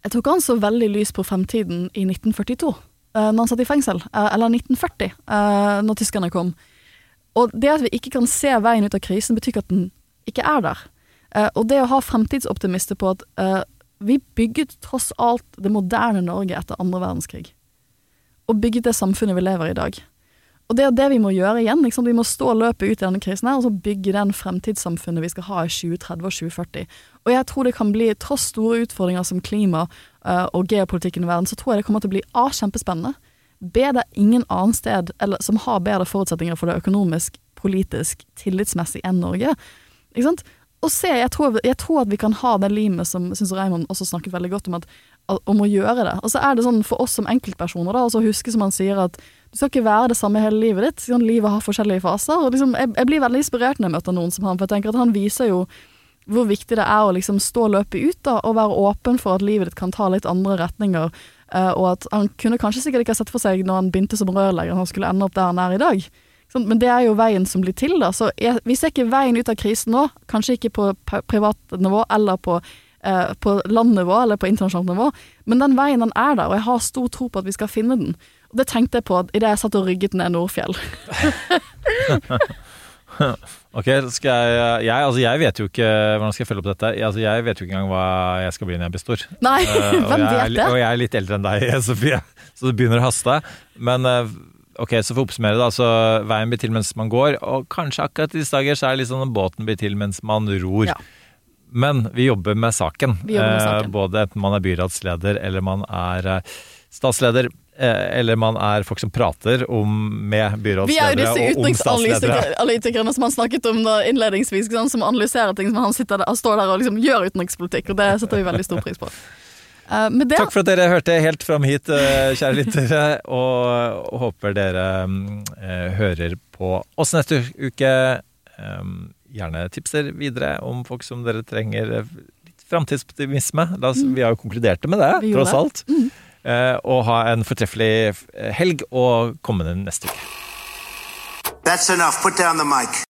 Jeg ikke han så veldig lys på fremtiden i 1942, eh, når han satt i fengsel. eh, eller 1940, eh, når tyskerne kom. Og det at vi ikke kan se veien ut av krisen, betyr ikke at den ikke er der. Og det å ha fremtidsoptimister på at vi bygget tross alt det moderne Norge etter andre verdenskrig. Og bygget det samfunnet vi lever i i dag. Og det er det vi må gjøre igjen. Liksom. Vi må stå løpet ut i denne krisen her, og så bygge den fremtidssamfunnet vi skal ha i 2030 og 2040. Og jeg tror det kan bli, tross store utfordringer som klima uh, og geopolitikken i verden, så tror jeg det kommer til å bli A, kjempespennende. B, det er ingen annen sted eller, som har bedre forutsetninger for det økonomisk, politisk, tillitsmessig enn Norge. Ikke sant? Og C, jeg tror, jeg tror at vi kan ha det limet som syns Raymond også snakket veldig godt om, at, om å gjøre det. Og så er det sånn for oss som enkeltpersoner, da, å huske som han sier at du skal ikke være det samme hele livet ditt. Sånn, livet har forskjellige faser. Og liksom, jeg, jeg, blir veldig inspirert når jeg møter noen som han, for jeg tenker at han viser jo hvor viktig det er å liksom stå løpet ut da, og være åpen for at livet ditt kan ta litt andre retninger. Uh, og at han kunne kanskje sikkert ikke ha sett for seg når han begynte som rørlegger, at han skulle ende opp der han er i dag. Sånn, men det er jo veien som blir til, da. Så jeg, vi ser ikke veien ut av krisen nå. Kanskje ikke på privat nivå eller på, uh, på landnivå eller på internasjonalt nivå, men den veien den er der, og jeg har stor tro på at vi skal finne den. Det tenkte jeg på idet jeg satt og rygget ned Nordfjell. ok, skal jeg, jeg, altså jeg vet jo ikke hvordan skal jeg følge opp dette. Jeg, altså jeg vet jo ikke engang hva jeg skal bli når jeg blir stor. Nei, uh, hvem vet det? Og jeg er litt eldre enn deg, Sofie, så det begynner å haste. Men uh, ok, så for å oppsummere, da. Så veien blir til mens man går, og kanskje akkurat i disse dager så er det litt sånn at båten blir til mens man ror. Ja. Men vi jobber med saken. Jobber med saken. Uh, både enten man er byrådsleder eller man er statsleder. Eh, eller man er folk som prater om med byrådsledere og om statsledere. Vi er jo disse utenriksanalytikerne som han snakket om da innledningsvis, som analyserer ting som han, der, han står der og liksom gjør utenrikspolitikk, og det setter vi veldig stor pris på. Uh, det, Takk for at dere hørte helt fram hit, uh, kjære lyttere, og, håper dere hører på oss neste uke. Gjerne tipser videre om folk som dere trenger litt framtidsoptimisme. Mm. Vi har jo konkludert med det, tross alt. Mm. Eh, og ha en fortreffelig helg og kommende neste uke.